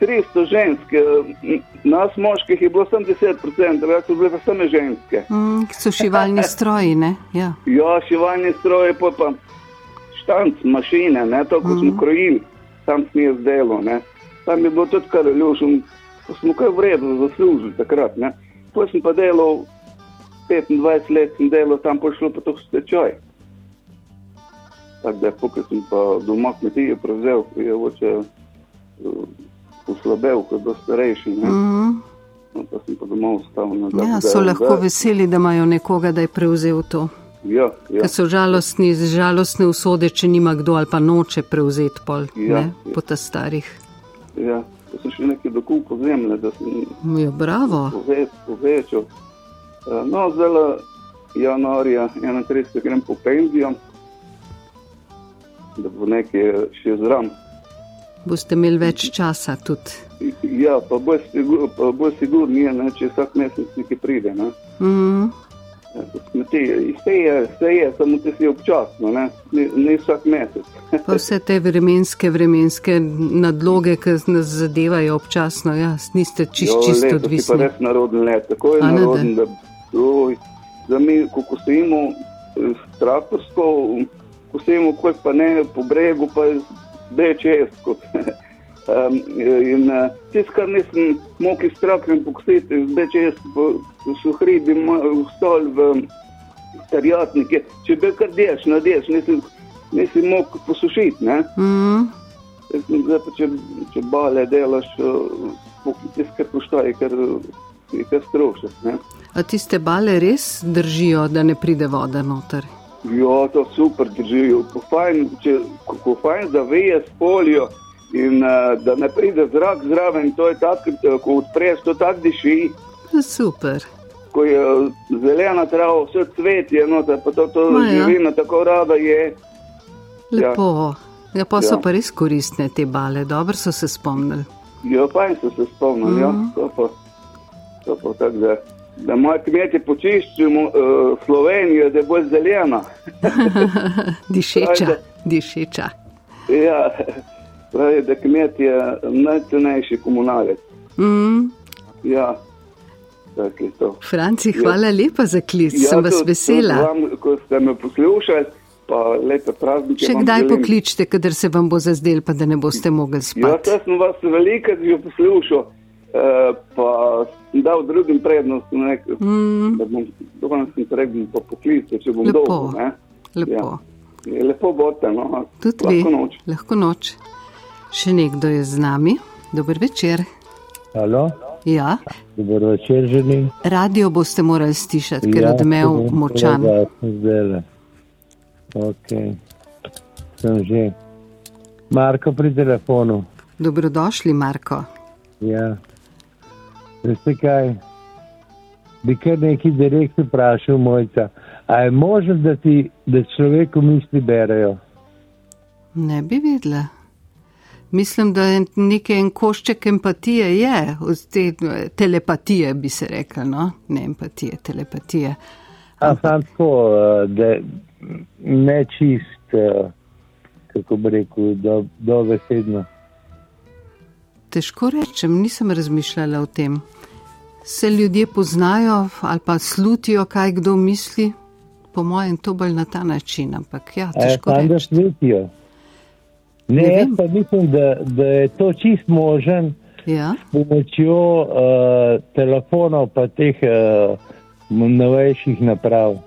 300 žensk, eh, nas moških je bilo samo 10%, drugače so bile pa same ženske. Mm, so šivalni stroji, ne? Ja. Ja, šivalni stroje, pa pa štanc, mašine, ne, to, ko smo krojili, tam smo jaz delo, ne. Tam je bilo tudi kar ljušem, ko smo kar v redu zaslužili takrat, ne. Potem sem pa delal, 25 let sem delal, tam pa je šlo pa to stečaj. Tako da, pokaj sem pa doma kmetijo prevzel, je oče uslabel, ko je bil starejši, ne. Mm. No, pa sem pa doma ostal. Ja, so lahko da- veseli, da imajo nekoga, da je prevzel to. Ja, ja. Ker so žalostni, žalostne usode, če nima kdo ali pa noče prevzeti pol, Ja, ne, po ta starih. Ja, to sem še nekaj dokupil zemlje, da sem Ja, bravo. pove- povečal. Eh, No, zdaj januarja 31 grem po penzijo, da bo nekaj še zram. Boste imeli več časa tudi. Ja, pa bolj sigur, pa bolj sigur ni, ne, če vsak mesec nekaj pride. Ne. Mm. Ja, to smeti, Vse je, vse je, samo ti si občasno, ne, ne, ne vsak mesec. Pa vse te vremenske, vremenske nadloge, ki nas zadevajo občasno, ja, niste čist, Jo, čisto letos je pa odvisni. res naroden let, tako je naroden, da, oj, da mi, ko kosimo eh, traktorsko, kosimo kot pa ne po bregu, pa čez. Kot, um, in uh, tisto, kar nisem mogel s traktorjem pokositi, zdaj čez, so hribi, ma- v terjatnike, če bi kar deš, na deš, nisem, nisem mogel posušiti, ne. Mm. Zdaj, pa, če, če bale delaš, tisto, kar poštaje, ker je kar strošek. tiste bale res držijo, da ne pride voda noter? Ja, to super držijo. Ko fajn, če, ko, ko fajn zaveje s polijo in uh, da ne pride zrak zraven, to je tako, eh, ko odpreš, to tako diši. Super. Ko je eh, zelena trava, vse cvetje, no, pa to, to Ma ja. živina tako rada je. Lepo. Ja, pa so Ja. pa res koristne te bale, dobro so se spomnili. Ja, fajn so se spomnili, mm. ja. Mhm. To pa, to pa tako, da, da moji kmetje počiščimo uh, Slovenijo, da bo zelena. Dišeča, Ajde. dišeča. Ja, pravi, da kmet je najcenejši komunalec. Mm. Ja. Franci, Ja. hvala lepa za klic, sem vas vesela. Vam, ko ste me poslušali, pa lepe praznike. Še kdaj želim. pokličite, kadar se vam bo zazdel, pa da ne boste mogli Ja, spati. jaz sem vas veliko že poslušal, eh, pa sem dal drugim prednost, ne, Mm. da bom danes sem pregledal po poklicu, če bom Lepo. dolgo. Ne. Lepo. Je lepo bote, no. Tudi Lahko vi. noč. Lahko noč. Še nekdo je z nami. Dober večer. Halo, Ja, dober večer želim. radio boste morali stišati, ker Ja, odmev močan. probal, zdajle. Ok, sem že. Marko pri telefonu. Dobrodošli, Marko. Ja. Veste kaj? Bi kar neki direkt vprašal mojca. A je možno, da ti, da človeku misli berejo? Ne bi vedela. Mislim, da je nekaj en košček empatije je, od te telepatije bi se rekla, no? Ne empatije, telepatije. A sam tako, eh, da ne čist, eh, kako bi rekel, do, dobesedno. Težko rečem, nisem razmišljala o tem. Se ljudje poznajo ali pa slutijo, kaj kdo misli, po mojem, to bolj na ta način, ampak ja, težko da reči. svetijo? Ne, Ne jaz pa mislim, da, da je to čist možen Ja, s pomočjo uh, telefonov pa teh uh, novejših naprav.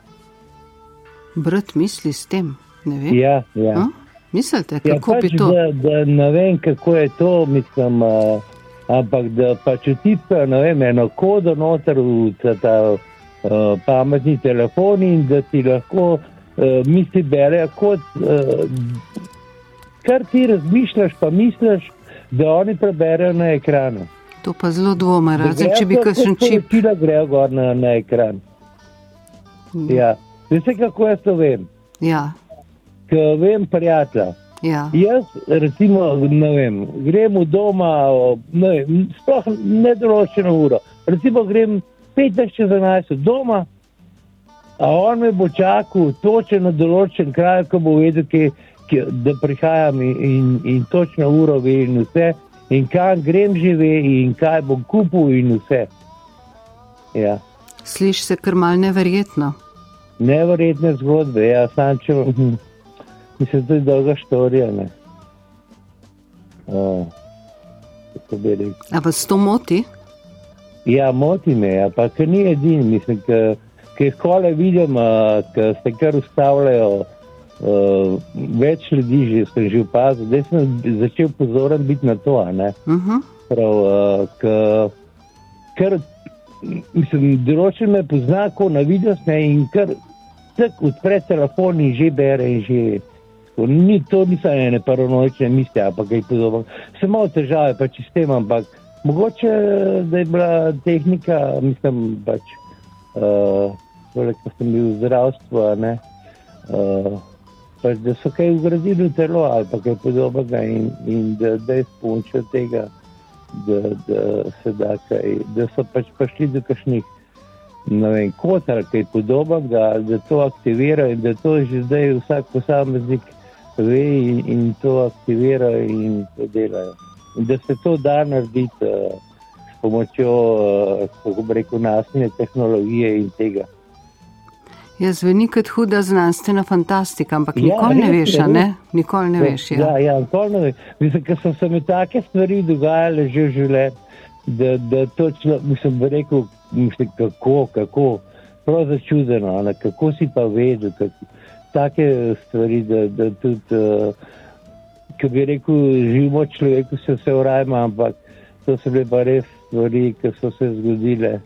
brat misli s tem, ne vem. Ja, ja. A? Mislite, ja kako pač, bi to? Da, da ne vem, kako je to, mislim, uh, ampak da pač vtipkajo, ne vem, eno kodo noter v ta, uh, pametni telefon in da ti lahko uh, misli berejo kot, uh, kar ti razmišljaš, pa misliš, da oni preberejo na ekranu. To pa zelo dvoma, razen Da če bi kakšen čip. sporočila grejo gor na, na ekran. Ja. Veste, kako jaz to vem? Ja, vem prijatelja. ja. Jaz, recimo, ne vem, grem v doma, ne vem, sploh nedoločeno uro. Recimo, grem 15 čez 11 od doma, a on me bo čakal točno na določen kraj, ko bo vedel, kje, kje, da prihajam in, in, in točno uro ve in vse, in kam grem že ve in kaj bom kupil in vse. Ja. Sliši se kar mal neverjetno. Neverjetne zgodbe, ja, sam če mislim, da je dolga štorija. Ne. O, kako bi rekel. A vas to moti? Ja, moti me, ja, pa ker ni edini, mislim, ki jih kole vidim, ki se kar ustavljajo. Uh, več ljudi že sem že opazil, da sem začel pozoren biti na to. ne. Uh -huh. Prav, uh, k, ker mislim, določen me pozna, ko na video sne in kar tak odpre telefon in že bere in že. Tako, Ni, to niso ene paranoične misli, ampak kaj podobno. Sem imel težave pač s tem, ampak mogoče, da je bila tehnika, mislim, pač, uh, ko sem bil v zdravstvu. Uh, pač, da so kaj ugradili v telo ali pa kaj podobnega in, in da, da je spončo tega, da, da se da kaj, da so pač prišli do kakšnih, ne vem, kot ali kaj podobnega, da to aktivira in da to že zdaj vsak posameznik ve in, in to aktivira in to delajo. In da se to da narediti uh, s pomočjo, uh, kako bi rekel, nasne tehnologije in tega. Ja, zveni kot huda znanstvena fantastika, ampak Ja, nikoli ne veš, je, a ne? Nikoli ne veš. Ja. Ja, ja, nikoli ne veš. Mislim, ker so se mi take stvari dogajale že v življenju, da, da točno, mislim, bi rekel, mislim, kako, kako, prav začudeno, a ne, kako si pa vedel, kako, take stvari, da, da tudi, uh, ki bi rekel, živimo človeku se vse urajma, ampak to so bile pa res stvari, ki so se zgodile.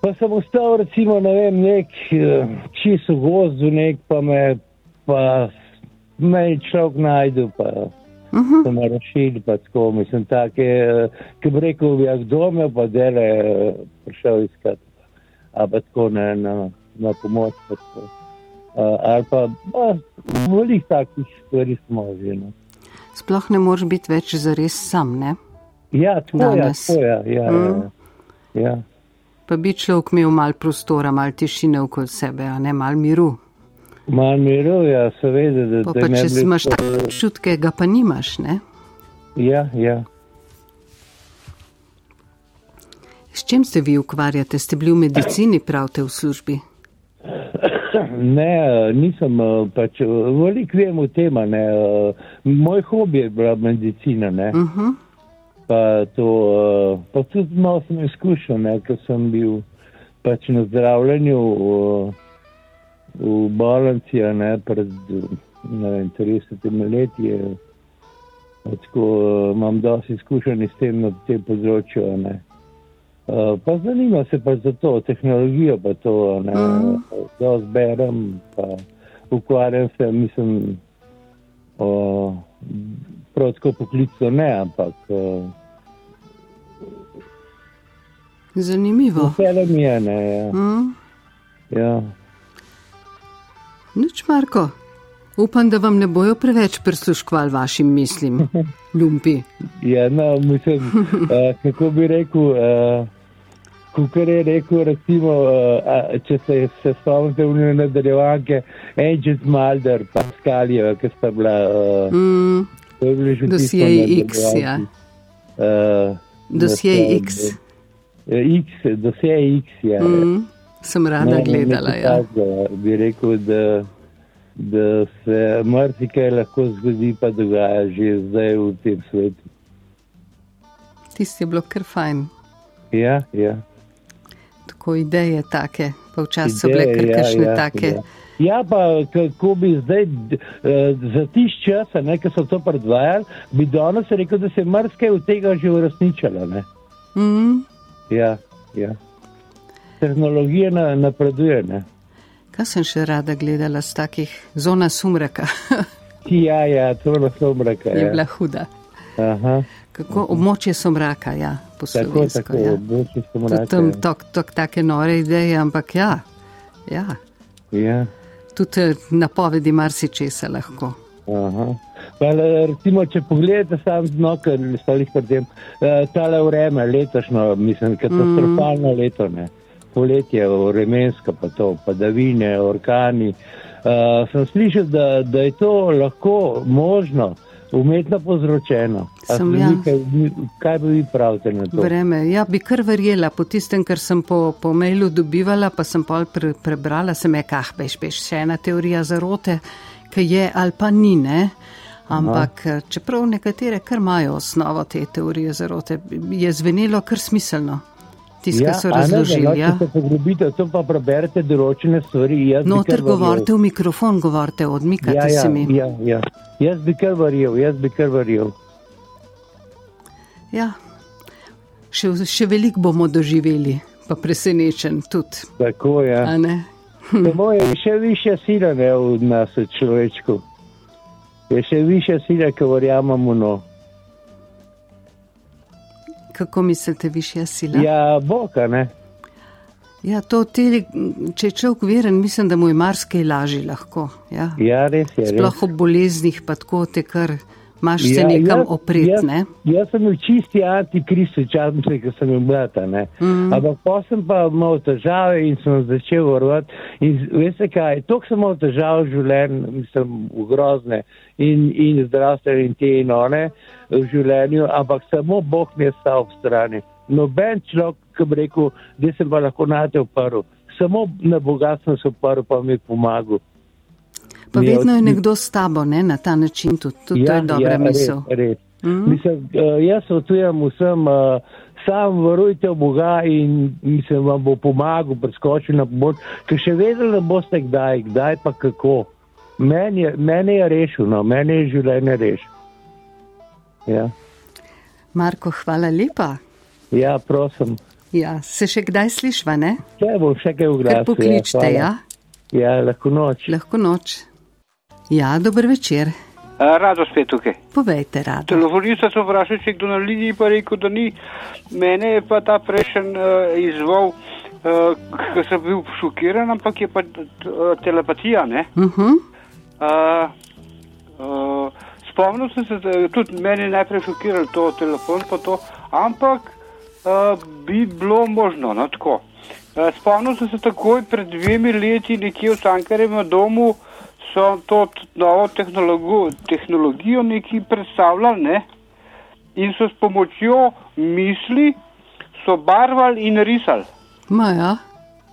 Pa sem ostal, recimo, ne vem, nek čist v gozdu, nek pa me, pa me je človek najdel, pa uh -huh. so me rešili, pa tako, mislim, take, ki bi rekel, ja, kdo me pa dele eh, prišel iskat, a pa tako ne, na, na pomoč, pa tako. Uh, ali pa, pa velik takih stvari smo že, no. Sploh ne moreš biti več zares sam, ne? Ja, tako je, Danes. tako je, ja, Mm. ja, ja. Pa bi človek imel malo prostora, malo tišine okoli sebe, a ne malo miru. Malo miru, ja, seveda, da, Pa, da pa ne če imaš to- take občutke, ga pa nimaš, ne? Ja, ja. S čim se vi ukvarjate? Ste bili v medicini, pravite v službi? Ne, nisem eh, pač eh, veliko vem o tem. eh, Moj hobi je bila medicina, ne. Uh -huh. pa, to, pa tudi malo sem izkušal, ne, ker sem bil pač na zdravljenju v, v ne, pred ne vem, 30 leti. Tako, eh, imam dosti izkušenj s tem na tem področju. Ne. Uh, pa zanima se pa za to tehnologijo, pa to, ne, Mhm. da zberem, pa ukvarjam se, mislim, o, prav tako poklicno ne, ampak uh, Zanimivo. vse mi je, ne, ja. Mm. ja. Nič, Marko. Upam, da vam ne bojo preveč prisluškovali vašim mislim, lumpi. Ja, no, mislim, uh, kako bi rekel, uh, kukar je rekel, recimo, uh, če se, se spomnite v nadaljevanke, Angel Mulder, pa Skalijeva, ki sta bila. Uh, Mm. to je bilo že Dosje tisto X, ja. Uh, Dosje X. X, dosje X, ja. Mm. Sem rada No, gledala. nekaj Ja. takega Bi rekel, da, da se marsikaj lahko zgodi, pa dogaja že zdaj v tem svetu. Tisti je bilo kar fajn. Ja, ja. Tako ideje take, pa včasih so bile kar ja, kakšne ja, take. Ja. Ja, pa kako bi zdaj eh, za tiš čas, ki so to predvajali, bi danes rekel, da se je marsikaj od tega že uresničilo. Mm. Ja, ja. Tehnologija na, napreduje. Ne? Kaj sem še rada gledala z takih zona sumraka? Ja, ja, to je lahko mraka. je Ja. bila huda. Aha, Kako območje somraka, ja, po tako, tako, Ja. boljši smo Tudi tam tok, tok, take nore ideje, ampak ja, ja. Ja. tudi eh, napovedi marsičesa lahko. Aha. Pa, recimo, če pogledate sam dno, ker ste jih pri tem, uh, tale vreme, letošnjo, mislim, katastrofalno mm. leto, ne. poletje, vremensko, pa to, padavine, orkani. Uh, sem slišal, da, da je to lahko možno, umetno povzročeno. Sem, se ja. Kaj, kaj bi vi pravite na to? Vreme, ja, bi kar verjela, po tistem, kar sem po, po mailu dobivala, pa sem pol pre, prebrala, sem je kah, beš, beš, še ena teorija zarote, ki je ali pa ni, ne. Ampak Aha. čeprav nekatere kar imajo osnovo te teorije zarote, je zvenelo kar smiselno. Tisti, ja, so razložili. lahko Ja. se poglobite, to pa preberete določene stvari. jaz bi No, kar ter verjel. govorite v mikrofon, govorite, odmikate ja, ja, se mi. Ja, ja. Jaz bi kar verjel, jaz bi kar verjel. Ja. Še, še veliko bomo doživeli, pa presenečen tudi. Tako je. a ne? Samo je še više sila ne, v nas, človečku. Je še više sila, ki verjamemo. No. Kako mislite, višja sila? Ja, Bog, a ne. Ja, to teli, če je človek veren, mislim, da mu je marsikaj lažje lahko. Ja. Ja, res je. Sploh res. ob boleznih, pa tako te kar imaš se nekam jaz- opret. jaz- Ne? Jaz sem bil čisti antikristo, časem se, ko sem bil mlad. a ne. Mm. Ampak pa sem pa imel težave in sem začel vrvati. In veste kaj, toliko sem imel težav v življenju, mislim, grozne in, in zdravstvene in te in one v življenju, ampak samo Bog mi je stal ob strani. Noben človek, ki bi rekel, da sem pa lahko na te oprl. Samo na Boga sem se oprl, pa mi je pomagal. Pa je vedno je nekdo s tabo, ne? na ta način tudi. tudi to je dobra ja, misel. Res. Mhm. Mm. Mislim, uh, jaz svetujem vsem, uh, sam verujte v Boga in mislim, vam bo pomagal, preskočil na pomoč, ker še vedeli ne boste kdaj, kdaj pa kako. Meni je, mene je rešil, no, mene je življenje rešil. Ja. Marko, hvala lepa. ja, prosim. Ja, se še kdaj slišva, ne? Če bom še kaj v glasu. pokličte, ja. Ja, lahko noč. Lahko noč. Ja, dober večer. Rado spet tukaj. Povejte, rado. Telefonista so vprašali, če kdo na liniji, pa rekel, da ni. Mene je pa ta prejšen uh, izval, uh, ker sem bil šokiran, ampak je pa uh, telepatija, ne? Uh -huh. Uh, uh, spomnil sem se, da je tudi meni najprej šokiral to telefon, pa to, ampak uh, bi bilo možno, no tako. Uh, spomnil sem se takoj pred dvemi leti nekje v Cankarjevem domu, so to novo tehnologijo, tehnologijo neki predstavljali, ne? In so s pomočjo misli so barvali in risali. Maja,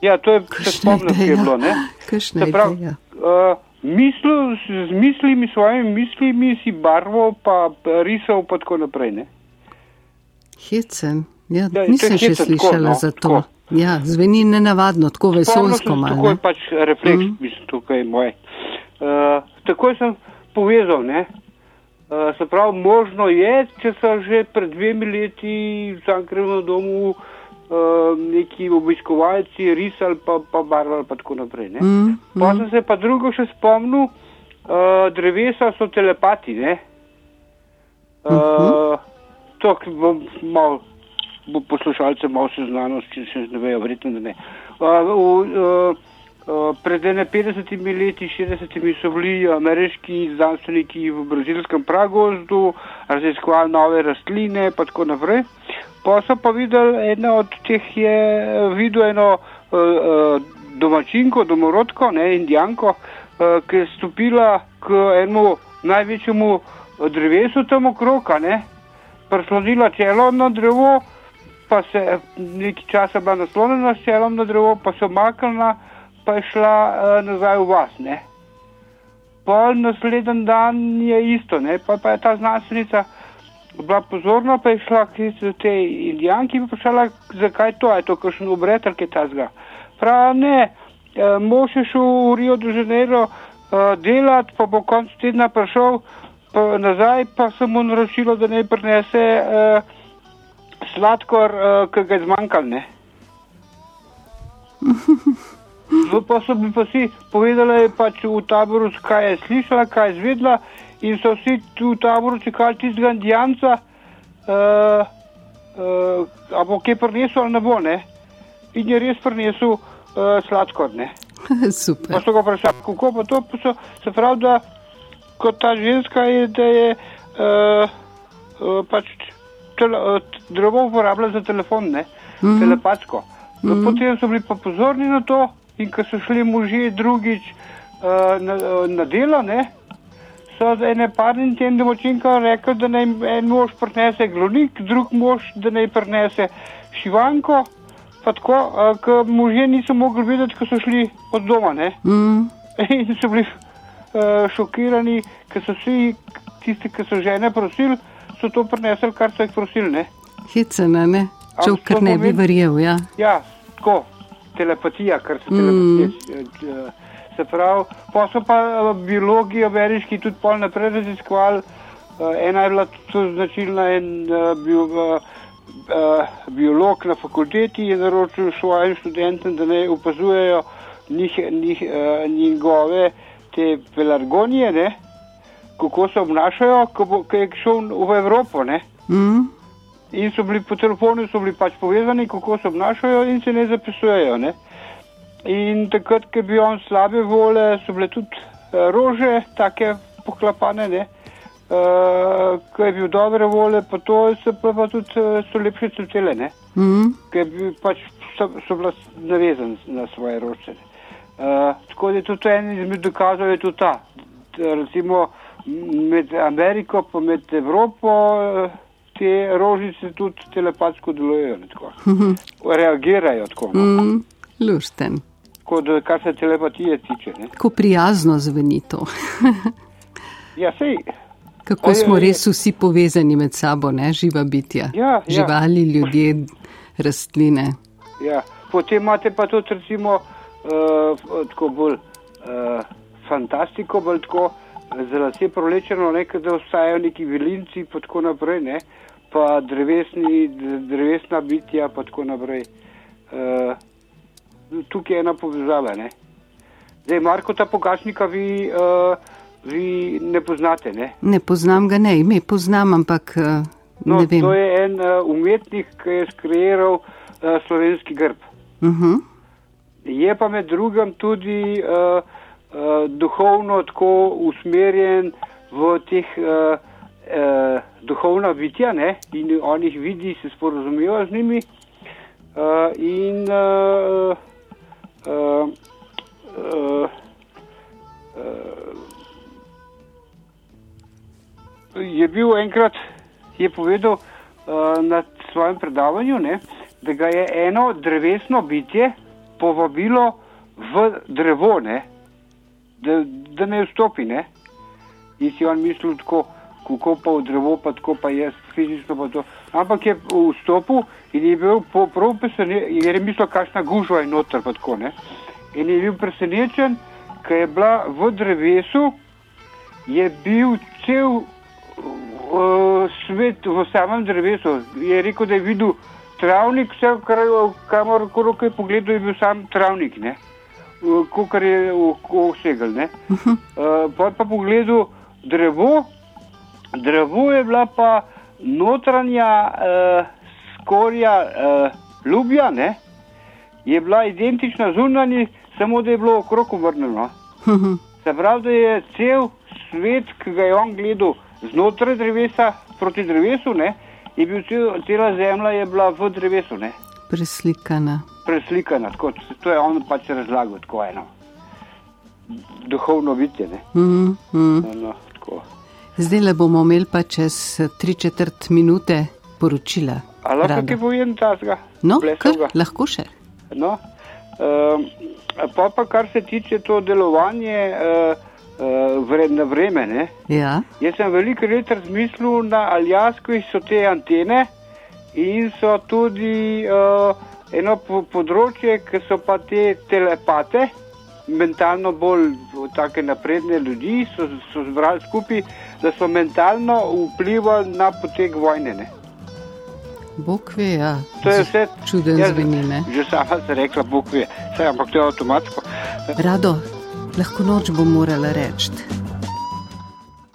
Ja, to je se Kakšna spomnim, kaj je bilo, ne? Se pravi, uh, mislil, z mislimi, svojimi mislimi si barvo, pa risal, pa tako naprej. Ne? Hecen. Ja, Ja, to nisem je še slišala tako, no, za to. tako. Ja, zveni nenavadno, tako se malo. Takoj ne. pač refleks, mm. mislim, tukaj moj. Uh, takoj sem povezal, ne. Uh, se pravi, možno je, če so že pred dvemi leti v Cankrevem domu uh, neki obiskovalci risali, pa, pa barvali, pa tako naprej. Ne. Mm, Pa sem se pa drugo še spomnil, uh, drevesa so telepati, ne? Uh, to ki bom mal, bo poslušalce malo seznanost, če še ne vejo, verjetno da ne. Uh, v, uh, uh, pred ene 50 leti, 60 so bili ameriški znanstveniki v brazilskem pragozdu, raziskovali nove rastline, pa tako naprej. Pa so pa videli, ena od teh je eh, videl eno uh, uh, domačinko, domorodko, ne, indijanko, uh, ki je stopila k enemu največjemu drevesu tam okroka, ne, prislonila čelo na drevo, pa se nekaj časa bila naslonjena s čelom na drevo, pa se omaknila, pa je šla uh, nazaj v vas, ne. Pol naslednji dan je isto, ne, pa, pa je ta znanstvenica bila pozorna, pa je šla k tej indijanki in vprašala, zakaj to, je to kakšen obred ali kaj tasga. Prav ne, eh, mož je šel v Rio de Janeiro uh, delati, pa bo konc tedna prišel pa nazaj, pa sem mu naročilo, da naj prinese uh, sladkor, uh, ki ga je zmanjkal, ne. pa so mi pa vsi povedali, pač v taboru, kaj je slišala, kaj je zvedla, in so vsi tu v taboru čakali tistega indijanca, uh, uh, a bo kaj prinesel ali ne bo, ne. In je res prinesel uh, sladkor, ne. Pa Super. so ga vprašali, kako pa to, pa so se pravi, da kot ta ženska je, da je uh, uh, pač tele, uh, drevo uporabljala za telefon, ne, mm. telepatsko. No, mm. Potem so bili pa pozorni na to in ko so šli možje drugič uh, na, uh, na delo, ne, so za ene parni tem domačinkam rekli, da naj en mož prinese glonik, drug mož, da naj prinese šivanko, pa tako, uh, ker možje niso mogli videti, ko so šli od doma, ne. Mm, In so bili uh, šokirani, ker so vsi tisti, ki so žene prosili, so to prinesli, kar so jih prosili. Ne? hecen, a ne? A Čov, kar ne bi verjel, ja. Ja, tako, telepatija, kar se Mm. telepatije. eh, Se pravi, pa so pa eh, biologi ameriški tudi pol naprej raziskovali. Uh, ena je bila tudi značilna, en uh, biolog na fakulteti je naročil svojim študentom, da ne opazujejo njih, njih, njegove te pelargonije, ne, kako se obnašajo, ko, bo, ko je šel v Evropo. Ne. Mm, in so bili po telefonu, so bili pač povezani, kako se obnašajo in se ne zapisujejo. Ne? In takrat, ko je bil on slabe vole, so bile tudi uh, rože, take poklapane, ne. Uh, ko je bil dobre vole, pa to so pa, pa tudi uh, so lepše cvetele, ne. Mm. Ker je bil pač so, so bila navezan na svoje rože. Uh, tako da je tudi en izmed dokazov je tudi ta. Recimo med Ameriko pa med Evropo uh, te rožice tudi telepatsko delujejo, tako. Reagirajo tako. No. Mm. Lušten. Kot kar se telepatije tiče. Ne. Kako prijazno zveni to. Ja, sej. Kako Ej, smo res vsi povezani med sabo, ne živa bitja. Ja, ja. Živali, ljudje, rastline. Ja. Potem imate pa tudi recimo uh, tako bolj uh, fantastiko, bolj tako za lase prolečeno, nekaj, da ostajajo neki vilinci pa tako naprej, ne? pa drevesni, drevesna bitja pa tako naprej. Uh, tukaj je ena povezava. Ne? Zdaj, Marko, ta pogačnika vi, uh, vi ne poznate, ne? Ne poznam ga, ne ime poznam, ampak eh, No, ne vem. to je en uh, umetnik, ki je skreiral uh, slovenski grb. Uh -huh. Je pa med drugim tudi uh, uh, duhovno tako usmerjen v teh uh, uh, duhovna bitja ne? in on jih vidi, se sporozumejo z njimi. Uh, in uh, uh, uh, uh, je bil enkrat, je povedal uh, na svojem predavanju, ne, da ga je eno drevesno bitje povabilo v drevo, ne, da, da ne vstopi. Ne. In si on mislil tako, kako pa v drevo, pa tako pa jaz fizično pa to. Ampak je vstopil in je bil prav presenečen, jer je mislil, kakšna gužva je noter pa tako. Ne. In je bil presenečen, ker je bila v drevesu, je bil cel uh, svet v samem drevesu. Je rekel, da je videl travnik, vse, kar, kamor koliko je pogledal, je bil sam travnik, ne. Uh, kar je vsegel, ne. Uh, pa pa pogledal drevo, drevo je bila pa notranja uh, skorja uh, ljubja, ne. Je bila identična zunanji, samo da je bilo okrog obrnjeno. Se pravi, da je cel svet, ki ga je on gledal znotraj drevesa, proti drevesu, ne, je bil cel, cela zemlja je bila v drevesu, ne, Preslikana. Preslikana. Tako, to je on pač razlagal, tako eno. Duhovno bitje, ne. Mm, mm. No, no, tako. Zdaj le bomo imeli pa čez eh, tri četrt minute poročila. A lahko kaj povem tazga? No, kar, lahko še. No, um, pa, pa kar se tiče to delovanje uh, uh, vre, na vreme, ne. Ja. Jaz sem veliko let razmislil na Aljasku, so te antene in so tudi uh, eno po področje, ki so pa te telepate, mentalno bolj take napredne ljudi, so, so zbrali skupaj, da so mentalno vplivali na potek vojne. Ne. Bog ve, ja. To je vse. Čuden Jaz- zveni, ne? Že sama sem rekla, Bog ve, Saj, ampak to je avtomatsko. Rado, lahko noč bom morala reči.